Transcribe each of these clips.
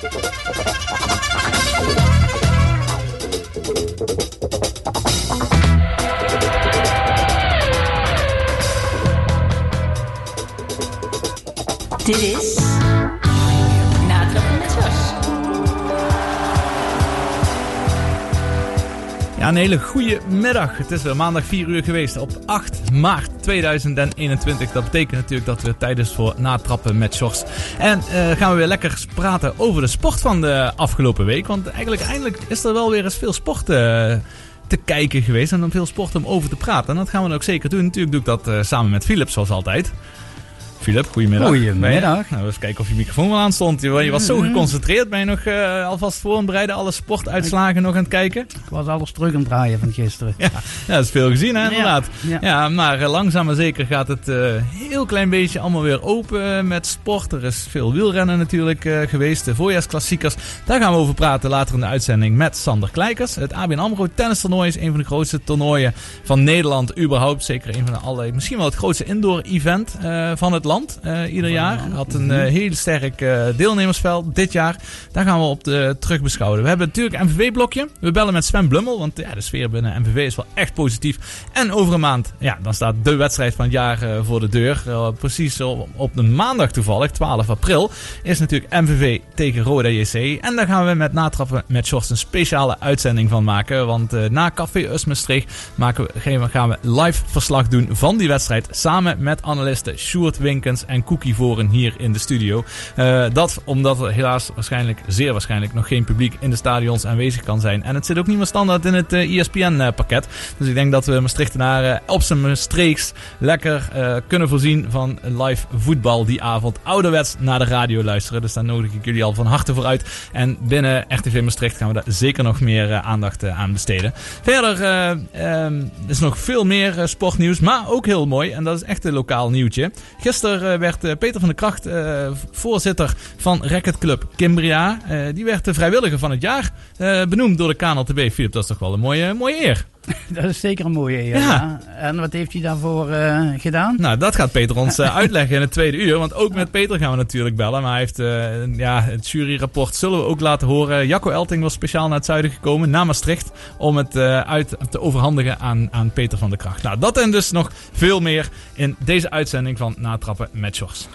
Dit is een hele goede middag. Het is weer maandag 4 uur geweest op 8 maart 2021. Dat betekent natuurlijk dat we tijd is voor natrappen met shorts. En eh, gaan we weer lekker praten over de sport van de afgelopen week. Want eigenlijk eindelijk is er wel weer eens veel sport eh, te kijken geweest. En dan veel sport om over te praten. En dat gaan we dan ook zeker doen. Natuurlijk doe ik dat eh, samen met Philip, zoals altijd. Philip, goedemiddag. Goedemiddag. Nou, eens kijken of je microfoon wel aan stond. Je, je was zo Mhm. geconcentreerd. Ben je nog eh, alvast voor bereiden alle sportuitslagen nog aan het kijken? Ik was alles terug aan het draaien van gisteren. Ja, ja, dat is veel gezien, hè, inderdaad. Ja. Ja, maar eh, langzaam maar zeker gaat het eh heel klein beetje allemaal weer open met sport. Er is veel wielrennen natuurlijk geweest, de voorjaarsklassiekers. Daar gaan we over praten later in de uitzending met Sander Kleikers. Het ABN AMRO tennistoernooi is een van de grootste toernooien van Nederland überhaupt. Zeker een van de alle, misschien wel het grootste indoor event van het land eh, ieder jaar. Had een eh, heel sterk eh, deelnemersveld dit jaar. Daar gaan we op de, terug beschouwen. We hebben natuurlijk een MVV-blokje. We bellen met Sven Blummel, want ja, de sfeer binnen MVV is wel echt positief. En over een maand, ja, dan staat de wedstrijd van het jaar voor de deur. Precies op, op de maandag toevallig, 12 april, is natuurlijk MVV tegen Roda JC. En daar gaan we met natrappen met Sjors een speciale uitzending van maken. Want na Café Us Maastricht maken we, gaan we- gaan we live verslag doen van die wedstrijd. Samen met analisten Sjoerd En Cookie Voren hier in de studio. Eh, dat omdat er helaas waarschijnlijk, zeer waarschijnlijk, nog geen publiek in de stadions aanwezig kan zijn. En het zit ook niet meer standaard in het E ESPN-pakket. dus ik denk dat we Maastrichtenaren op zijn Maastrichts lekker eh, kunnen voorzien van live voetbal die avond. Ouderwets naar de radio luisteren. Dus daar nodig ik jullie al van harte voor uit. En binnen RTV Maastricht gaan we daar zeker nog meer eh, aandacht eh, aan besteden. Verder eh, ehm, is nog veel meer eh, sportnieuws, maar ook heel mooi. En dat is echt een lokaal nieuwtje. Gisteren eh, werd eh, Peter van der Kracht eh, voorzitter van Racketclub Kimbria. Eh, die werd de vrijwilliger van het jaar benoemd door de KNLTB. Filip, dat is toch wel een mooie, mooie eer. Dat is zeker een mooie eer. Ja. Ja. En wat heeft hij daarvoor eh, gedaan? Nou, dat gaat Peter ons eh, uitleggen in het tweede uur. Want ook met Peter gaan we natuurlijk bellen. Maar hij heeft eh, ja, het juryrapport zullen we ook laten horen. Jacco Elting was speciaal naar het zuiden gekomen, naar Maastricht. Om het eh, uit te overhandigen aan, aan Peter van der Kracht. Nou, dat en dus nog veel meer in deze uitzending van Natrappen met Sjors.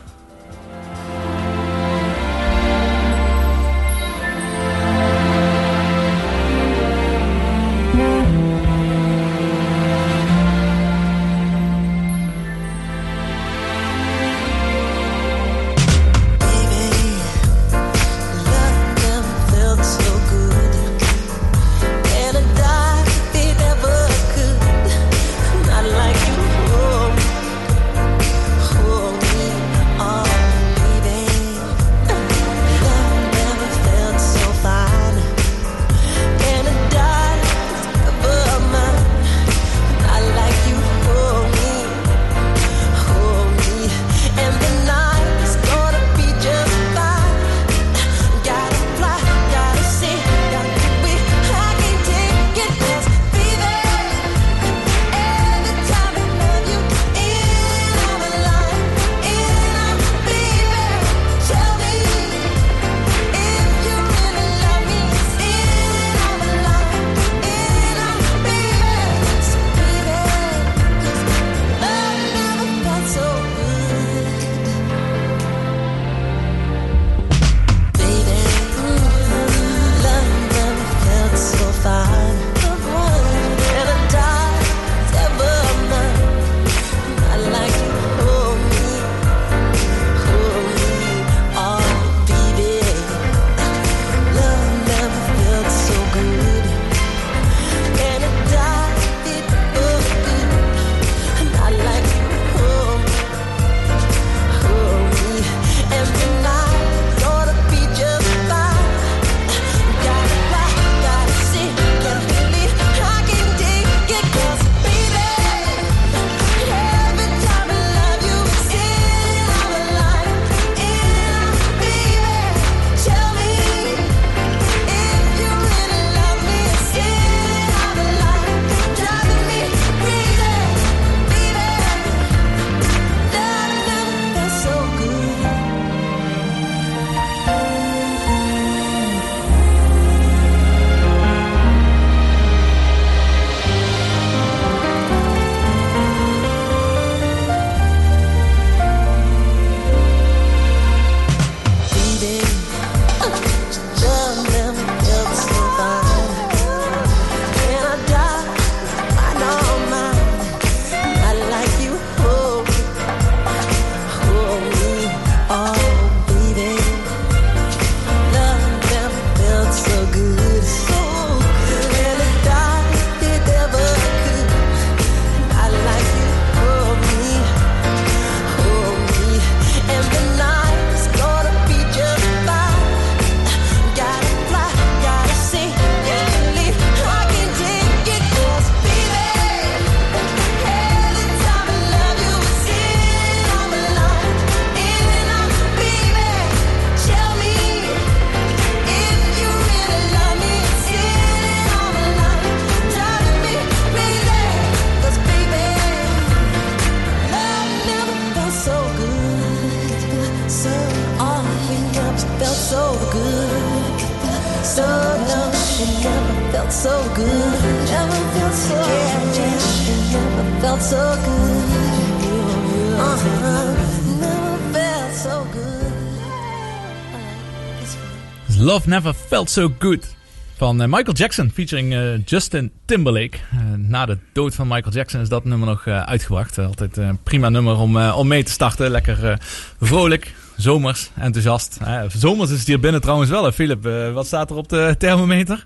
Never Felt So Good. Van eh, Michael Jackson, featuring eh, Justin Timberlake. Eh, na de dood van Michael Jackson is dat nummer nog uitgebracht. Altijd een prima nummer om, om mee te starten. Lekker vrolijk, zomers, enthousiast. Zomers is het hier binnen trouwens wel. Philip, wat staat er op de thermometer?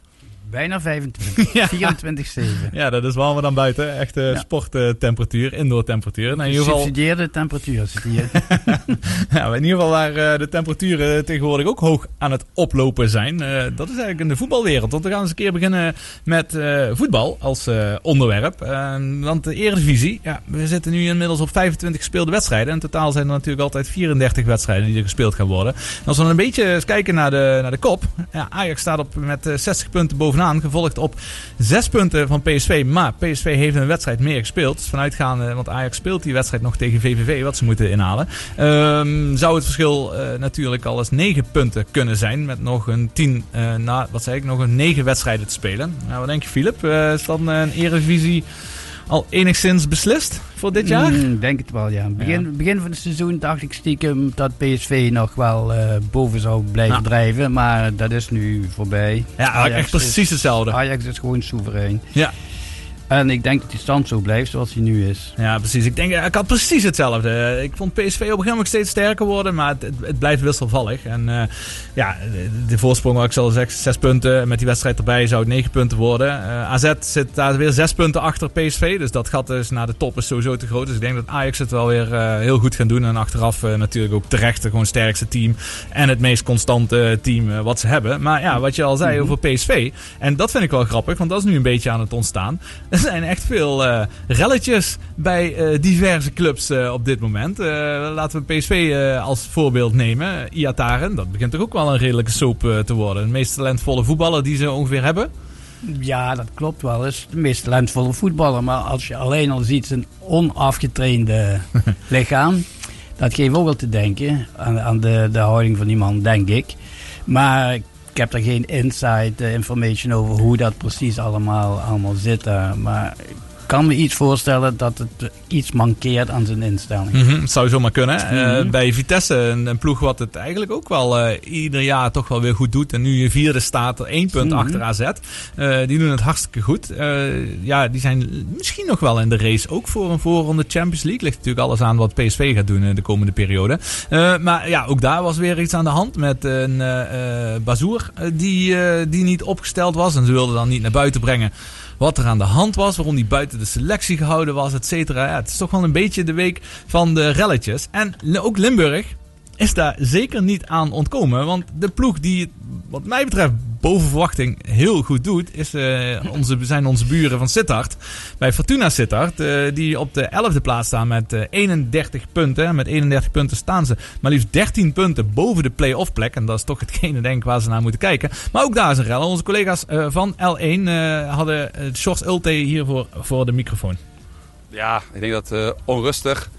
Bijna 25. Ja. 24-7. Ja, dat is warmer dan buiten. Echte Ja. sporttemperatuur, indoor temperatuur. Nou, in ieder geval, temperatuur zit hier. ja, in ieder geval waar eh, de temperaturen tegenwoordig ook hoog aan het oplopen zijn. Eh, dat is eigenlijk in de voetbalwereld. Want we gaan eens een keer beginnen met eh, voetbal als eh, onderwerp. Eh, want de Eredivisie, ja, we zitten nu inmiddels op 25 gespeelde wedstrijden. In totaal zijn er natuurlijk altijd 34 wedstrijden die er gespeeld gaan worden. En als we dan een beetje eens kijken naar de, naar de kop. Ja, Ajax staat op met eh, 60 punten bovenaan. Gevolgd op 6 punten van PSV. Maar PSV heeft een wedstrijd meer gespeeld. Vanuitgaande, want Ajax speelt die wedstrijd nog tegen VVV. Wat ze moeten inhalen. Ehm, zou het verschil eh, natuurlijk al eens 9 punten kunnen zijn. Met nog een 10, eh na, wat zei ik, nog een 9 wedstrijden te spelen. Nou, wat denk je, Filip? Eh, is dan een Eredivisie al enigszins beslist voor dit jaar? Mm, Ik denk het wel, ja. Begin, begin van het seizoen dacht ik stiekem dat PSV nog wel eh, boven zou blijven Ja. drijven. Maar dat is nu voorbij. Ja, echt precies Is, hetzelfde. Ajax is gewoon soeverein. Ja. En ik denk dat die stand zo blijft zoals hij nu is. Ja, precies. Ik denk, ik had precies hetzelfde. Ik vond PSV op een gegeven moment steeds sterker worden, maar het, blijft wisselvallig. En eh, ja, de, voorsprong, wat ik zal zeggen, zes punten. Met die wedstrijd erbij zou het negen punten worden. Eh, AZ zit daar weer zes punten achter PSV, dus dat gat is naar de top is sowieso te groot. Dus ik denk dat Ajax het wel weer eh, heel goed gaan doen. En achteraf natuurlijk ook terecht gewoon het sterkste team en het meest constante team wat ze hebben. Maar ja, wat je al zei over PSV, en dat vind ik wel grappig, want dat is nu een beetje aan het ontstaan. Er zijn echt veel eh, relletjes bij eh, diverse clubs eh, op dit moment. Laten we PSV als voorbeeld nemen. Iataren, dat begint toch ook wel een redelijke soap te worden. De meest talentvolle voetballer die ze ongeveer hebben. Ja, dat klopt wel. is de meest talentvolle voetballer. Maar als je alleen al ziet zijn onafgetrainde lichaam. Dat geeft ook wel te denken aan, aan de, de houding van die man, denk ik. Maar heb er geen inside eh, information over hoe dat precies allemaal, allemaal zit. daar. Maar kan me iets voorstellen dat het iets mankeert aan zijn instelling. Mhm, het zou zomaar kunnen. Eh, Mhm. bij Vitesse, een, een ploeg wat het eigenlijk ook wel eh, ieder jaar toch wel weer goed doet. En nu je vierde staat, er één punt Mhm. achter AZ. Eh, die doen het hartstikke goed. Ja, die zijn misschien nog wel in de race ook voor een voorronde Champions League. Ligt natuurlijk alles aan wat PSV gaat doen in de komende periode. Maar ja, ook daar was weer iets aan de hand met een uh, Bazoer die, die niet opgesteld was. En ze wilden dan niet naar buiten brengen wat er aan de hand was, waarom die buiten de selectie gehouden was, et cetera. Het is toch wel een beetje de week van de relletjes. En ook Limburg is daar zeker niet aan ontkomen. Want de ploeg die wat mij betreft, boven verwachting heel goed doet, is, uh, onze, zijn onze buren van Sittard. Bij Fortuna Sittard, uh, die op de 11e plaats staan met uh, 31 punten. Met 31 punten staan ze maar liefst 13 punten boven de play-off plek. En dat is toch hetgene, denk ik, waar ze naar moeten kijken. Maar ook daar is een rel. Onze collega's van L1 uh, hadden Sjors Ulte hiervoor voor de microfoon. Ja, ik denk dat onrustig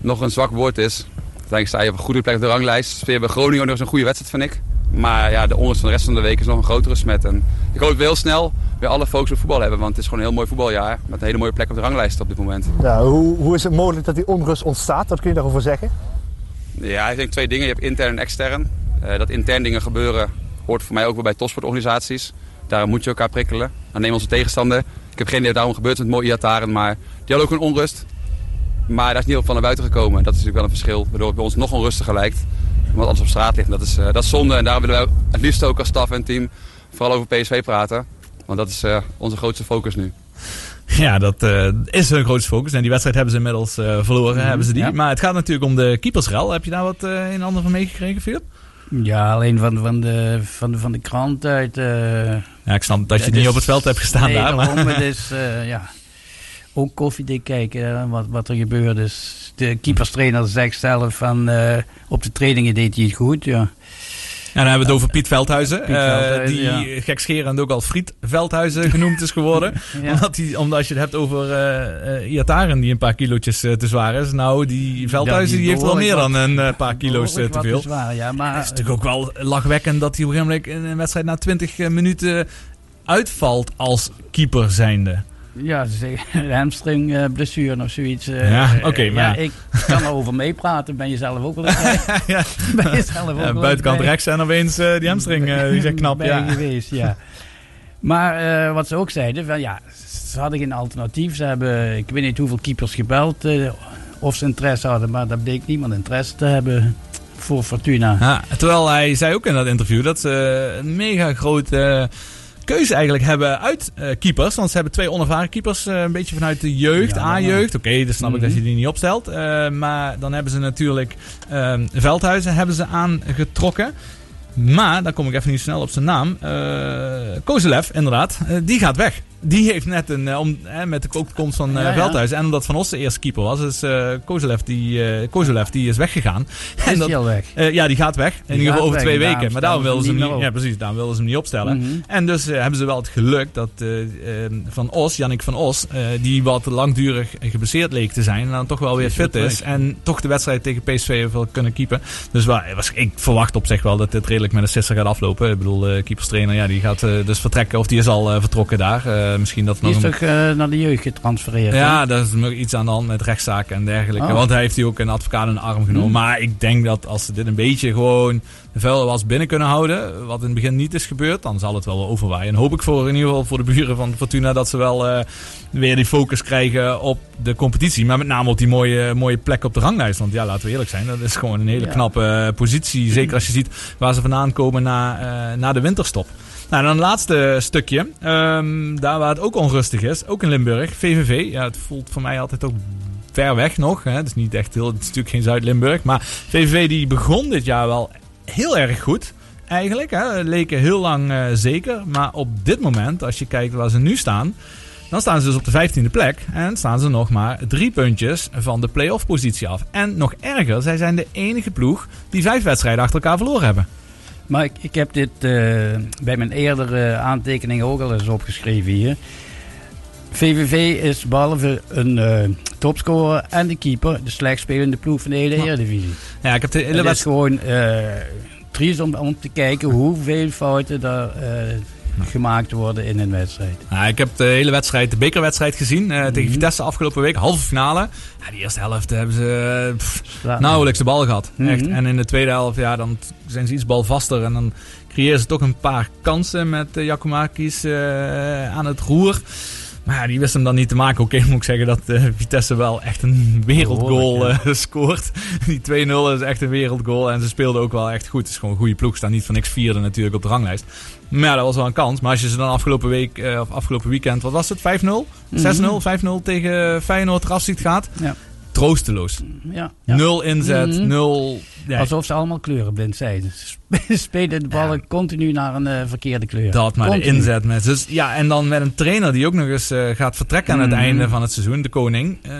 nog een zwak woord is. Uiteindelijk sta je op een goede plek op de ranglijst. Speel bij Groningen nog eens een goede wedstrijd, vind ik. Maar ja, de onrust van de rest van de week is nog een grotere smet. En ik hoop dat we heel snel weer alle focus op voetbal hebben. Want het is gewoon een heel mooi voetbaljaar. Met een hele mooie plek op de ranglijst op dit moment. Ja, hoe, hoe is het mogelijk dat die onrust ontstaat? Wat kun je daarover zeggen? Ja, ik denk twee dingen. Je hebt intern en extern. Uh, dat intern dingen gebeuren hoort voor mij ook wel bij topsportorganisaties. Daar moet je elkaar prikkelen. Dan nemen onze tegenstander. Ik heb geen idee daarom gebeurt met mooie Iataren. Maar die hadden ook een onrust. Maar daar is niet op van naar buiten gekomen. Dat is natuurlijk wel een verschil. Waardoor het bij ons nog onrustiger lijkt. Omdat alles op straat ligt. En dat is, uh, dat is zonde. En daar willen we het liefst ook als staf en team vooral over PSV praten. Want dat is uh, onze grootste focus nu. Ja, dat uh, is hun grootste focus. En die wedstrijd hebben ze inmiddels uh, verloren. Mm, hebben ze die. Ja. Maar het gaat natuurlijk om de keepersrel. Heb je daar wat uh, een en ander van meegekregen, Philip? Ja, alleen van, van, de, van, de, van de krant uit. Uh, ja, ik snap dat je niet op het veld hebt gestaan nee, daar. Maar het is uh, ja, ook koffiedik kijken wat, wat er gebeurt. Dus de keeperstrainer zegt zelf van uh, op de trainingen deed hij het goed. Ja. dan hebben we het over Piet Veldhuizen. Piet eh, die ja. gekscherend ook al Friet Veldhuizen genoemd is geworden. Ja. omdat, die, omdat als je het hebt over eh eh, Iataren die een paar kilootjes eh, te zwaar is. Nou, die Veldhuizen die, heeft wel meer dan een eh, paar kilo's eh, te veel. zwaar, ja, maar Het is natuurlijk ook wel lachwekkend dat hij op een gegeven moment in een wedstrijd na 20 minuten uitvalt als keeper zijnde. Ja, ze zeggen een hamstring blessure of zoiets. eh, Ja, oké, maar- Ja, ik kan erover meepraten. Ben je zelf ook wel eens bij? ja, Ben je zelf ook wel ja, buitenkant bij? rechts en opeens eh, die hamstring, eh, die echt knap. Ja. geweest, ja. Maar wat ze ook zeiden, van, ja, ze hadden geen alternatief. Ze hebben, ik weet niet hoeveel keepers gebeld of ze interesse hadden, maar daar bleek niemand interesse te hebben voor Fortuna. Ja, terwijl hij zei ook in dat interview dat ze een mega grote keuze eigenlijk hebben uit eh, keepers. Want ze hebben twee onervaren keepers, eh, een beetje vanuit de jeugd, Ja, A-jeugd. Oké, dan snap ik Mhm. dat je die niet opstelt. Eh, maar dan hebben ze natuurlijk eh, Veldhuizen hebben ze aangetrokken. Maar, dan kom ik even niet snel op zijn naam. Kozelev, inderdaad, die gaat weg. Die heeft net een, eh, om, eh, met de komst van Ja, ja. Veldhuizen. En omdat Van Os de eerste keeper was, is eh Kozelev, die, Kozelev die is weggegaan. Is dat- die al weg? ja, die gaat weg. In Die ieder geval over weg, twee en weken. daarom Maar daarom wilden ze hem niet, ja, precies, daarom wilden ze hem niet opstellen. Mhm. En dus hebben ze wel het geluk dat eh, eh, Van Os, Jannik van Os, die wat langdurig geblesseerd leek te zijn, en dan toch wel weer fit is. En toch de wedstrijd tegen PSV heeft wel kunnen keepen. Dus wel, was, ik verwacht op zich wel dat dit redelijk met een sisser gaat aflopen. Ik bedoel, keeperstrainer, ja, die gaat dus vertrekken. Of die is al vertrokken daar. Eh, misschien dat Die nog is een... toch eh, naar de jeugd getransfereerd? Ja, daar is nog iets aan de hand met rechtszaken en dergelijke. Oh. Want hij heeft hij ook een advocaat in de arm genomen. Hmm. Maar ik denk dat als ze dit een beetje gewoon de vuile was binnen kunnen houden, wat in het begin niet is gebeurd, dan zal het wel overwaaien. En hoop ik voor in ieder geval voor de buren van Fortuna dat ze wel eh, weer die focus krijgen op de competitie. Maar met name op die mooie, mooie plek op de ranglijst. Want ja, laten we eerlijk zijn, dat is gewoon een hele Ja. knappe positie. Zeker als je ziet waar ze vandaan komen na, na de winterstop. Nou, dan een laatste stukje. Ehm, daar waar het ook onrustig is, ook in Limburg. VVV. Ja, het voelt voor mij altijd ook ver weg nog. Hè. Het is niet echt heel, het is natuurlijk geen Zuid-Limburg. Maar VVV die begon dit jaar wel heel erg goed. Eigenlijk, hè. leken heel lang eh, zeker. Maar op dit moment, als je kijkt waar ze nu staan, dan staan ze dus op de 15e plek. En staan ze nog maar drie puntjes van de play-off positie af. En nog erger, zij zijn de enige ploeg die vijf wedstrijden achter elkaar verloren hebben. Maar ik, ik heb dit eh, bij mijn eerdere aantekeningen ook al eens opgeschreven hier. VVV is behalve een eh, topscorer en de keeper de slecht spelende ploeg van de hele. Eredivisie. Ja, ik heb de hele Het is gewoon eh triest om, om te kijken hoeveel fouten daar eh, gemaakt worden in een wedstrijd. Nou, ik heb de hele wedstrijd, de bekerwedstrijd gezien eh, tegen Mhm. Vitesse afgelopen week, halve finale. Ja, die eerste helft hebben ze eh, pff, nauwelijks de bal gehad. Mhm. Echt. En in de tweede helft, ja, dan zijn ze iets balvaster. En dan creëren ze toch een paar kansen met uh, eh, aan het roer. Maar ja, die wist hem dan niet te maken. Oké, moet ik zeggen dat eh, Vitesse wel echt een wereldgoal eh, scoort. Die 2-0 is echt een wereldgoal. En ze speelden ook wel echt goed. Het is gewoon een goede ploeg. Staan niet van niks vierde natuurlijk op de ranglijst. Maar ja, dat was wel een kans. Maar als je ze dan afgelopen week, eh, of afgelopen weekend, wat was het? 5-0? 6-0? 5-0 tegen Feyenoord eraf ziet gaat. Ja. Troosteloos. Ja, ja. Nul inzet, Mhm. nul... Alsof ze allemaal kleurenblind zijn. Ze spelen de ballen continu naar een eh, verkeerde kleur. Dat maar Continu. de inzet met. Dus ja, en dan met een trainer die ook nog eens eh, gaat vertrekken aan het Mhm. einde van het seizoen, de koning. Eh,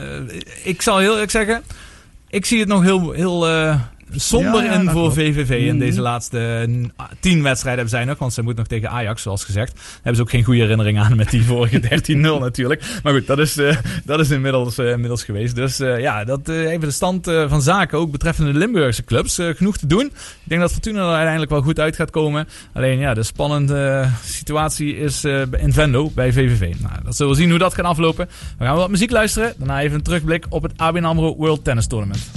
ik zal heel eerlijk zeggen, ik zie het nog heel, heel eh, somber Ja, ja, in voor klopt. VVV in deze laatste eh, tien wedstrijden hebben zij nog, want ze moet nog tegen Ajax, zoals gezegd. Daar hebben ze ook geen goede herinnering aan met die vorige 13-0 natuurlijk. Maar goed, dat is, eh, dat is inmiddels, eh, inmiddels geweest. Dus eh, ja, dat even de stand van zaken, ook betreffende de Limburgse clubs. Genoeg te doen. Ik denk dat Fortuna er uiteindelijk wel goed uit gaat komen. Alleen ja, de spannende situatie is in Venlo bij VVV. Nou, dat zullen we zien hoe dat gaat aflopen. We gaan wat muziek luisteren. Daarna even een terugblik op het ABN AMRO World Tennis Tournament.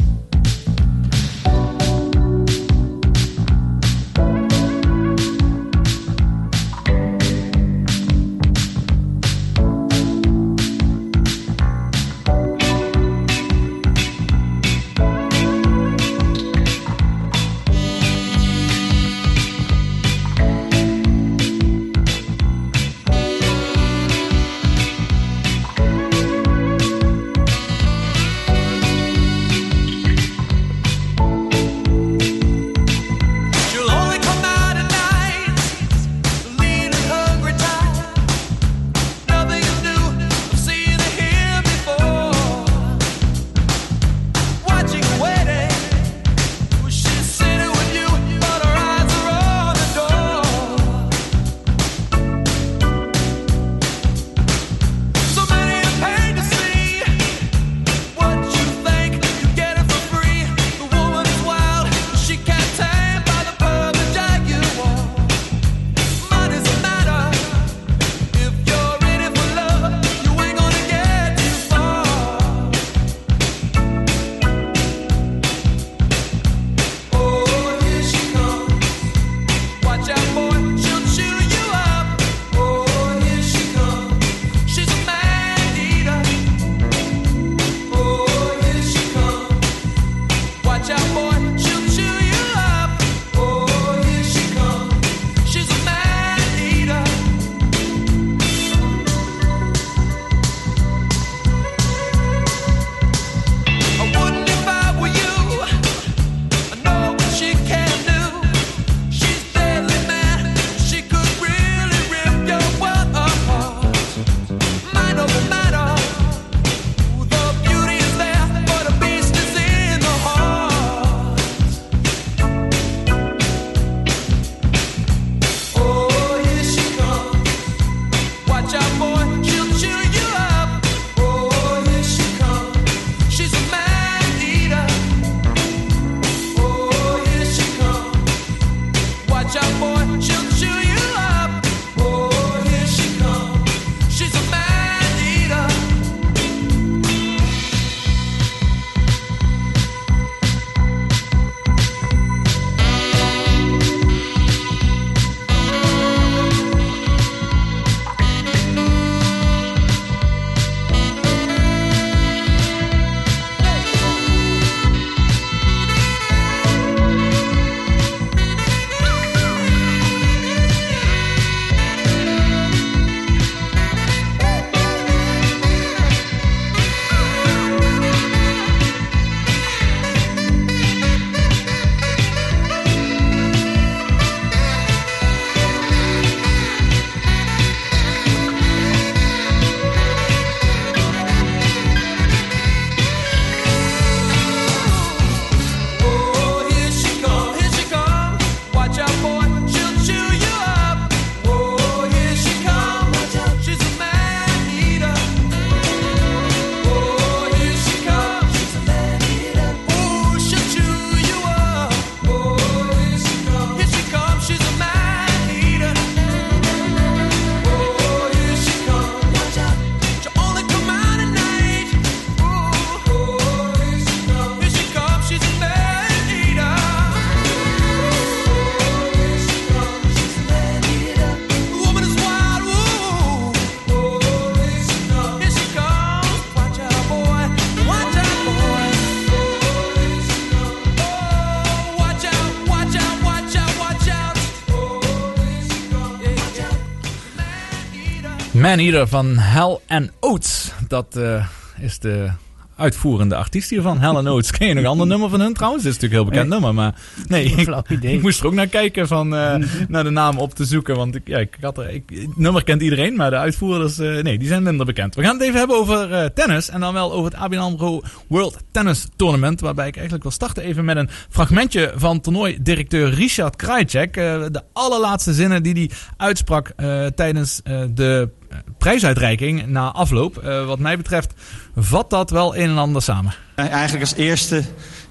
Man Eater van Hell and Oates. Dat eh, is de uitvoerende artiest hiervan. Hell and Oates. Ken je nog een ander nummer van hun trouwens? Dit is natuurlijk een heel bekend nummer. Maar nee, ik, ik moest er ook naar kijken van, eh, naar de naam op te zoeken. Want ik, ja, ik had er, ik, het nummer kent iedereen, maar de uitvoerders, eh, nee, die zijn minder bekend. We gaan het even hebben over tennis. En dan wel over het ABN AMRO World Tennis Tournament. Waarbij ik eigenlijk wil starten even met een fragmentje van toernooidirecteur Richard Krajcek. De allerlaatste zinnen die hij uitsprak tijdens de prijsuitreiking na afloop. Eh, wat mij betreft vat dat wel een en ander samen. Eigenlijk als eerste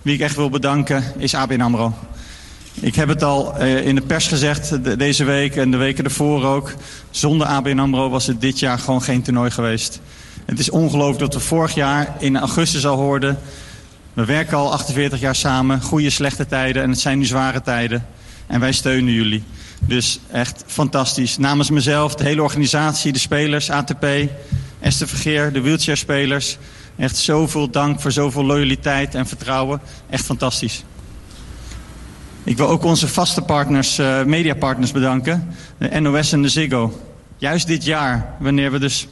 wie ik echt wil bedanken is ABN AMRO. Ik heb het al eh, in de pers gezegd de- deze week en de weken ervoor ook. Zonder ABN AMRO was het dit jaar gewoon geen toernooi geweest. Het is ongelooflijk dat we vorig jaar in augustus al hoorden... we werken al 48 jaar samen, goede slechte tijden en het zijn nu zware tijden. En wij steunen jullie. Dus echt fantastisch. Namens mezelf, de hele organisatie, de spelers, ATP, Esther Vergeer, de wheelchairspelers... Echt zoveel dank voor zoveel loyaliteit en vertrouwen. Echt fantastisch. Ik wil ook onze vaste partners, eh, mediapartners bedanken. De NOS en de Ziggo. Juist dit jaar, wanneer we dus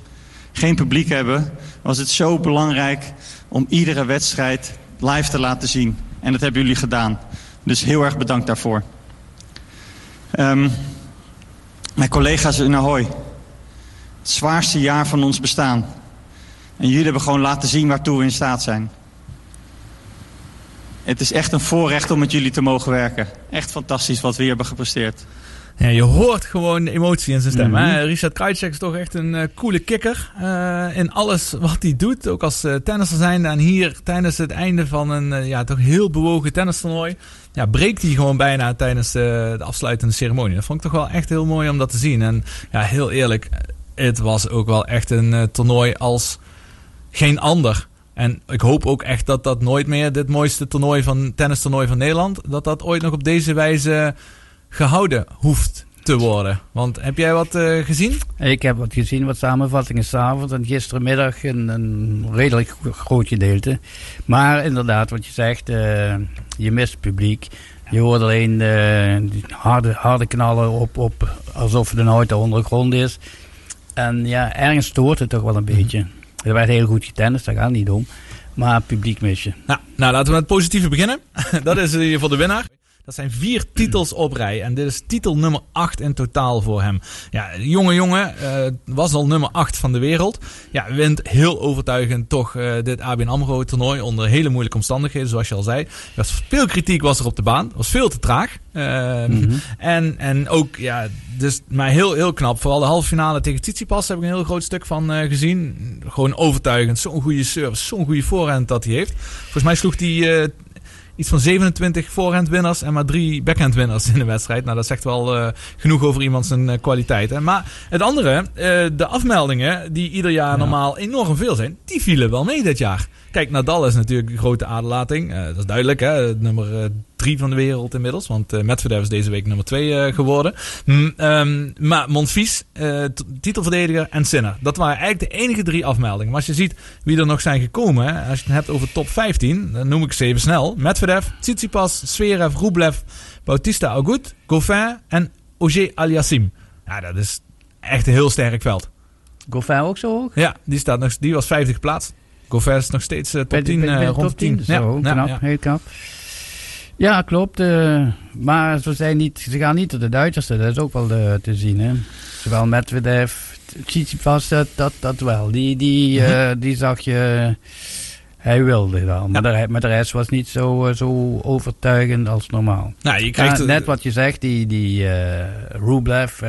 geen publiek hebben... was het zo belangrijk om iedere wedstrijd live te laten zien. En dat hebben jullie gedaan. Dus heel erg bedankt daarvoor. Ehm, mijn collega's in Ahoy. Het zwaarste jaar van ons bestaan. En jullie hebben gewoon laten zien waartoe we in staat zijn. Het is echt een voorrecht om met jullie te mogen werken. Echt fantastisch wat we hier hebben gepresteerd. Ja, je hoort gewoon de emotie in zijn stem. Mhm. hè? Richard Krajcek is toch echt een eh, coole kikker. eh, in alles wat hij doet. Ook als eh, tennisser zijnde. En hier tijdens het einde van een ja, toch heel bewogen tennistoernooi. Ja, breekt hij gewoon bijna tijdens de afsluitende ceremonie. Dat vond ik toch wel echt heel mooi om dat te zien. En ja, heel eerlijk. Het was ook wel echt een eh, toernooi als geen ander. En ik hoop ook echt dat dat nooit meer dit mooiste toernooi van tennistoernooi van Nederland. Dat dat ooit nog op deze wijze gehouden hoeft te worden. Want heb jij wat eh, gezien? Ik heb wat gezien, wat samenvattingen s'avonds en gisterenmiddag een, een redelijk gro- groot gedeelte. Maar inderdaad, wat je zegt, eh, je mist het publiek. Je hoort alleen eh, harde, harde knallen op, op alsof het een de grond is. En ja, ergens stoort het toch wel een beetje. Er werd heel goed getennist, daar gaat het niet om. Maar publiek mis je. Nou, nou, laten we met het positieve beginnen. dat is in ieder geval de winnaar. Dat zijn vier titels op rij. En dit is titel nummer 8 in totaal voor hem. Ja, jonge jongen. eh, was al nummer 8 van de wereld. Ja, wint heel overtuigend toch eh, dit ABN AMRO toernooi. Onder hele moeilijke omstandigheden, zoals je al zei. Er was veel kritiek was er op de baan. was veel te traag. Ehm, en, en ook, ja, dus, maar heel, heel knap. Vooral de halve finale tegen Tsitsipas heb ik een heel groot stuk van eh, gezien. Gewoon overtuigend. Zo'n goede service, zo'n goede voorhand dat hij heeft. Volgens mij sloeg hij iets van 27 voorhand winnaars en maar drie backhand winnaars in de wedstrijd. Nou, dat zegt wel eh, genoeg over iemand zijn eh, kwaliteit. Hè. Maar het andere, eh, de afmeldingen, die ieder jaar normaal enorm veel zijn, die vielen wel mee dit jaar. Kijk, Nadal is natuurlijk een grote aderlating. Dat is duidelijk, hè? nummer drie van de wereld inmiddels. Want eh Medvedev is deze week nummer twee eh, geworden. Mm, maar Monfils, eh, titelverdediger en Sinner. Dat waren eigenlijk de enige drie afmeldingen. Maar als je ziet wie er nog zijn gekomen. Hè, als je het hebt over top 15, dan noem ik ze even snel. Medvedev, Tsitsipas, Zverev, Rublev, Bautista Agut, Goffin en Auger Aliassim. Ja, dat is echt een heel sterk veld. Goffin ook zo hoog? Ja, die, staat nog, die was 50 geplaatst. Goffin is nog steeds top Bij de- 10, bij de- eh, bij de rond top de 10. 10. Zo, knap, ja. heel knap. Ja, klopt. eh, maar ze, zijn niet, ze gaan niet tot de Duitsers, dat is ook wel eh, te zien. Hè. Zowel Medvedev, Tsitsipas, dat, dat, dat wel. Die, die, Mhm. eh, die zag je... Hij wilde dan. Maar, de, maar de rest was niet zo, zo overtuigend als normaal. Nou, je Ja, krijgt net wat je zegt, die, die Rublev,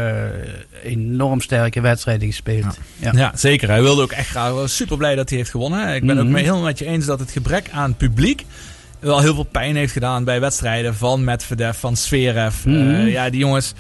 enorm sterke wedstrijden gespeeld. Ja. Ja, zeker. Hij wilde ook echt graag. Super blij dat hij heeft gewonnen. Ik ben ook Mhm. helemaal met je eens dat het gebrek aan publiek wel heel veel pijn heeft gedaan bij wedstrijden van Medvedev, van Zverev. Mhm. Eh, ja, die jongens,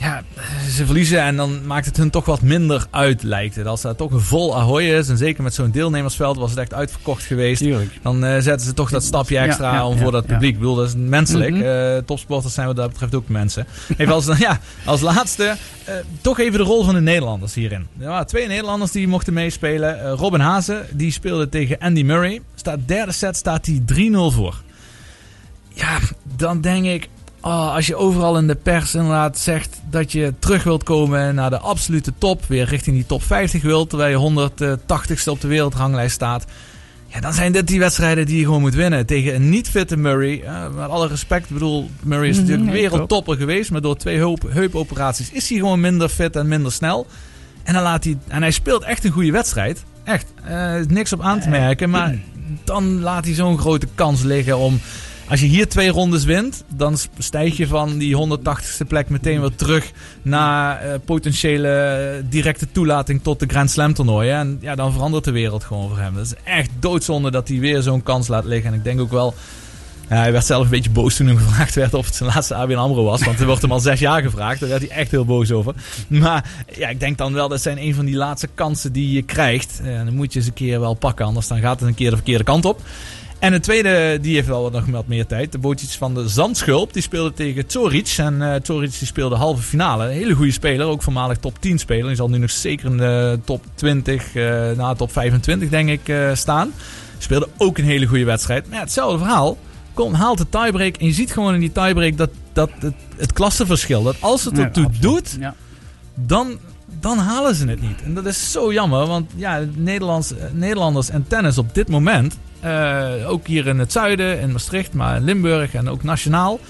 ja, ze verliezen en dan maakt het hun toch wat minder uit, lijkt het. Als dat toch een vol Ahoy is, en zeker met zo'n deelnemersveld was het echt uitverkocht geweest. Tuurlijk. Dan eh, zetten ze toch dat stapje extra ja, om ja, voor dat publiek. Ik bedoel, dat is menselijk. Mhm. Eh, topsporters zijn wat dat betreft ook mensen. Even als, ja, als laatste, eh, toch even de rol van de Nederlanders hierin. Er waren twee Nederlanders die mochten meespelen. Robin Hazen, die speelde tegen Andy Murray. Staat derde set, staat hij 3-0 voor. Ja, dan denk ik, oh, als je overal in de pers inderdaad zegt dat je terug wilt komen naar de absolute top, weer richting die top 50 wilt, terwijl je 180ste op de wereldranglijst staat. Ja, dan zijn dit die wedstrijden die je gewoon moet winnen. Tegen een niet fitte Murray. Uh, met alle respect, ik bedoel, Murray is Mhm, natuurlijk nee, wereldtopper geweest. Maar door twee heup, heupoperaties is hij gewoon minder fit en minder snel. En, dan laat hij, en hij speelt echt een goede wedstrijd. Echt. eh, niks op aan te merken. Maar dan laat hij zo'n grote kans liggen om... Als je hier twee rondes wint, dan stijg je van die 180ste plek meteen weer terug naar eh, potentiële eh, directe toelating tot de Grand Slam toernooien. En ja, dan verandert de wereld gewoon voor hem. Dat is echt doodzonde dat hij weer zo'n kans laat liggen. En ik denk ook wel, hij werd zelf een beetje boos toen hem gevraagd werd of het zijn laatste ABN AMRO was. Want er wordt hem al zes jaar gevraagd. Daar werd hij echt heel boos over. Maar ja, ik denk dan wel, dat zijn een van die laatste kansen die je krijgt. En dan moet je eens een keer wel pakken, anders dan gaat het een keer de verkeerde kant op. En de tweede, die heeft wel nog wat meer tijd. De bootjes van de Zandschulp. Die speelde tegen Zoric. En Zoric die speelde halve finale. Een hele goede speler. Ook voormalig top 10 speler. Die zal nu nog zeker in de top 20, eh na top 25 denk ik, eh, staan. Speelde ook een hele goede wedstrijd. Maar ja, hetzelfde verhaal. Kom, haalt de tiebreak. En je ziet gewoon in die tiebreak dat, dat het, het klassenverschil. Dat als het ertoe absoluut. doet, Ja. dan, dan halen ze het niet. En dat is zo jammer, want ja, Nederlands, eh, Nederlanders en tennis op dit moment, eh, ook hier in het zuiden, in Maastricht, maar in Limburg en ook nationaal.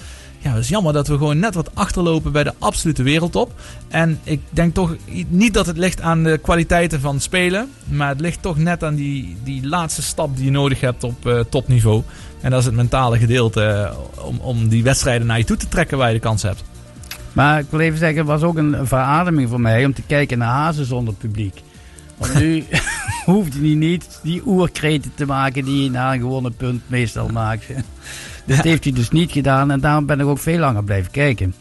Ja, het is jammer dat we gewoon net wat achterlopen bij de absolute wereldtop. En ik denk toch niet dat het ligt aan de kwaliteiten van spelen, maar het ligt toch net aan die, die laatste stap die je nodig hebt op eh, topniveau. En dat is het mentale gedeelte om, om die wedstrijden naar je toe te trekken waar je de kans hebt. Maar ik wil even zeggen, het was ook een verademing voor mij om te kijken naar Hazen zonder publiek. Want nu hoeft hij niet die oerkreten te maken die hij na een gewonnen punt meestal maakt. Dat heeft hij dus niet gedaan en daarom ben ik ook veel langer blijven kijken.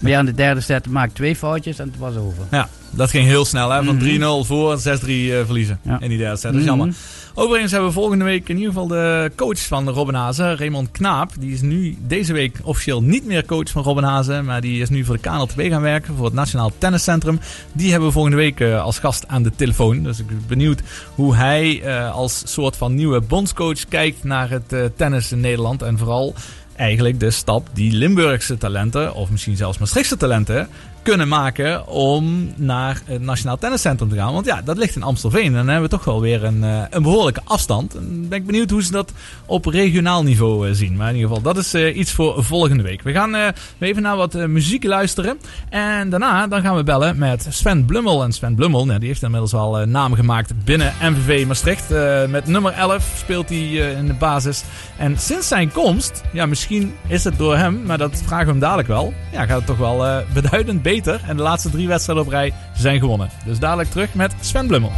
Maar ja, in de derde set maak ik twee foutjes en het was over. Ja, dat ging heel snel. Hè? Van Mhm. 3-0 voor 6-3 eh, verliezen Ja. in die derde set. Dat is jammer. Mhm. Overigens hebben we volgende week in ieder geval de coach van Robin Hazen, Raymond Knaap. Die is nu deze week officieel niet meer coach van Robin Hazen. Maar die is nu voor de KNLTB gaan werken, voor het Nationaal Tenniscentrum. Die hebben we volgende week eh, als gast aan de telefoon. Dus ik ben benieuwd hoe hij eh, als soort van nieuwe bondscoach kijkt naar het tennis in Nederland. En vooral eigenlijk de stap die Limburgse talenten, of misschien zelfs Maastrichtse talenten, kunnen maken om naar het Nationaal Tenniscentrum te gaan. Want ja, dat ligt in Amstelveen. En dan hebben we toch wel weer een, eh, een behoorlijke afstand. En ben ik benieuwd hoe ze dat op regionaal niveau eh, zien. Maar in ieder geval, dat is eh, iets voor volgende week. We gaan even naar wat muziek luisteren. En daarna dan gaan we bellen met Sven Blummel. En Sven Blummel, nou, die heeft inmiddels al naam gemaakt binnen MVV Maastricht. Met nummer 11 speelt hij in de basis. En sinds zijn komst, ja, misschien is het door hem, maar dat vragen we hem dadelijk wel. Ja, gaat het toch wel beduidend beter. En de laatste drie wedstrijden op rij zijn gewonnen. Dus dadelijk terug met Sven Blummel.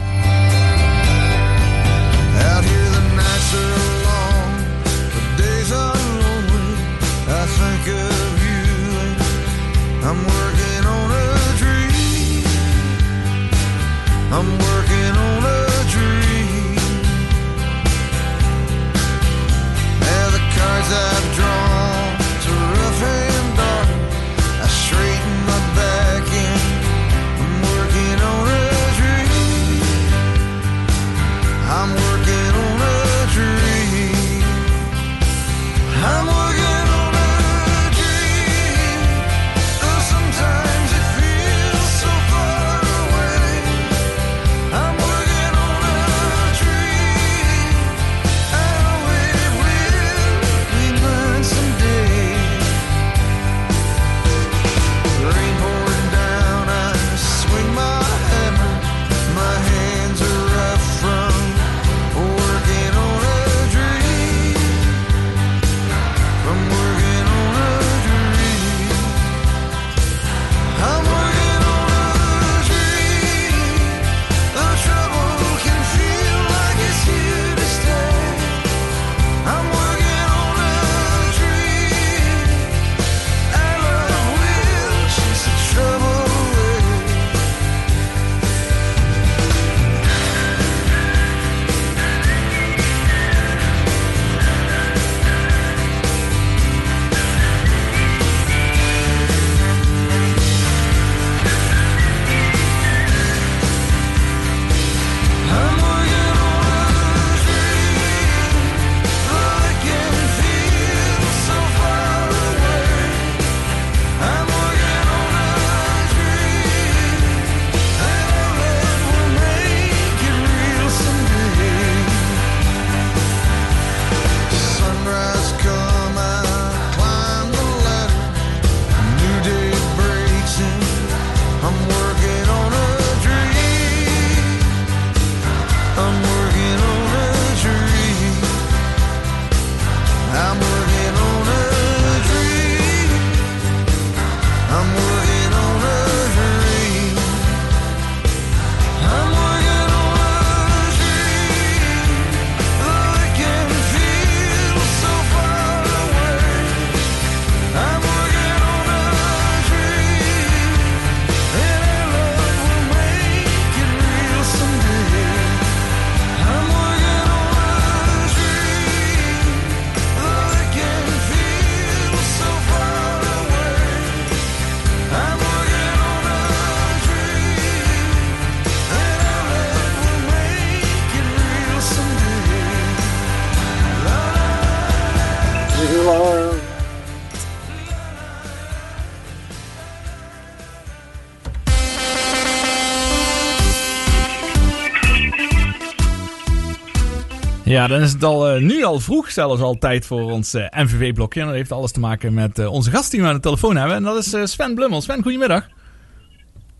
Ja, dan is het al, eh, nu al vroeg, zelfs al tijd voor ons eh, MVV-blokje. En dat heeft alles te maken met eh, onze gast die we aan de telefoon hebben. En dat is Sven Blummel. Sven, goedemiddag.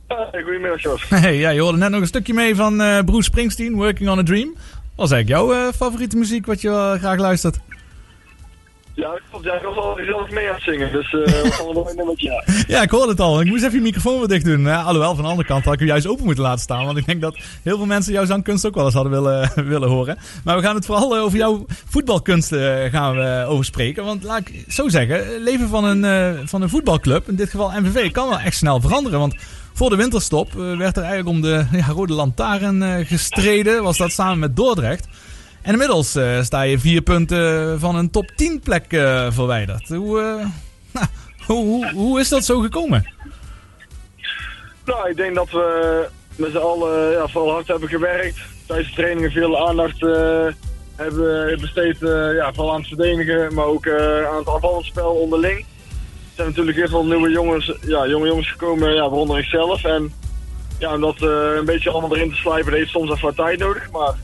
Hey, goedemiddag, Jos. Hey, ja, je hoorde net nog een stukje mee van Bruce Springsteen, Working on a Dream. Wat is eigenlijk jouw favoriete muziek wat je graag luistert? Ja. Jij was al zelf mee aan het zingen, dus eh we gaan wel een. Ja. Ja, ik hoorde het al. Ik moest even je microfoon weer dicht doen. Ja, alhoewel, van de andere kant had ik hem juist open moeten laten staan. Want ik denk dat heel veel mensen jouw zangkunst ook wel eens hadden willen, willen horen. Maar we gaan het vooral eh, over jouw voetbalkunsten eh, gaan we over spreken. Want laat ik zo zeggen, leven van een, eh, van een voetbalclub, in dit geval MVV, kan wel echt snel veranderen. Want voor de winterstop eh, werd er eigenlijk om de ja, rode lantaarn eh, gestreden. Was dat samen met Dordrecht. En inmiddels eh, sta je vier punten van een top 10 plek eh, verwijderd. Hoe, eh, nou, hoe, hoe, hoe is dat zo gekomen? Nou, ik denk dat we met z'n allen ja, vooral hard hebben gewerkt. Tijdens de trainingen veel aandacht hebben besteed, ja, vooral aan het verdedigen, maar ook aan het aanvallend spel onderling. Er zijn natuurlijk heel veel nieuwe jongens, ja, jonge jongens gekomen, ja, waaronder ikzelf. En ja, om dat een beetje allemaal erin te slijpen, heeft soms even wat tijd nodig. Maar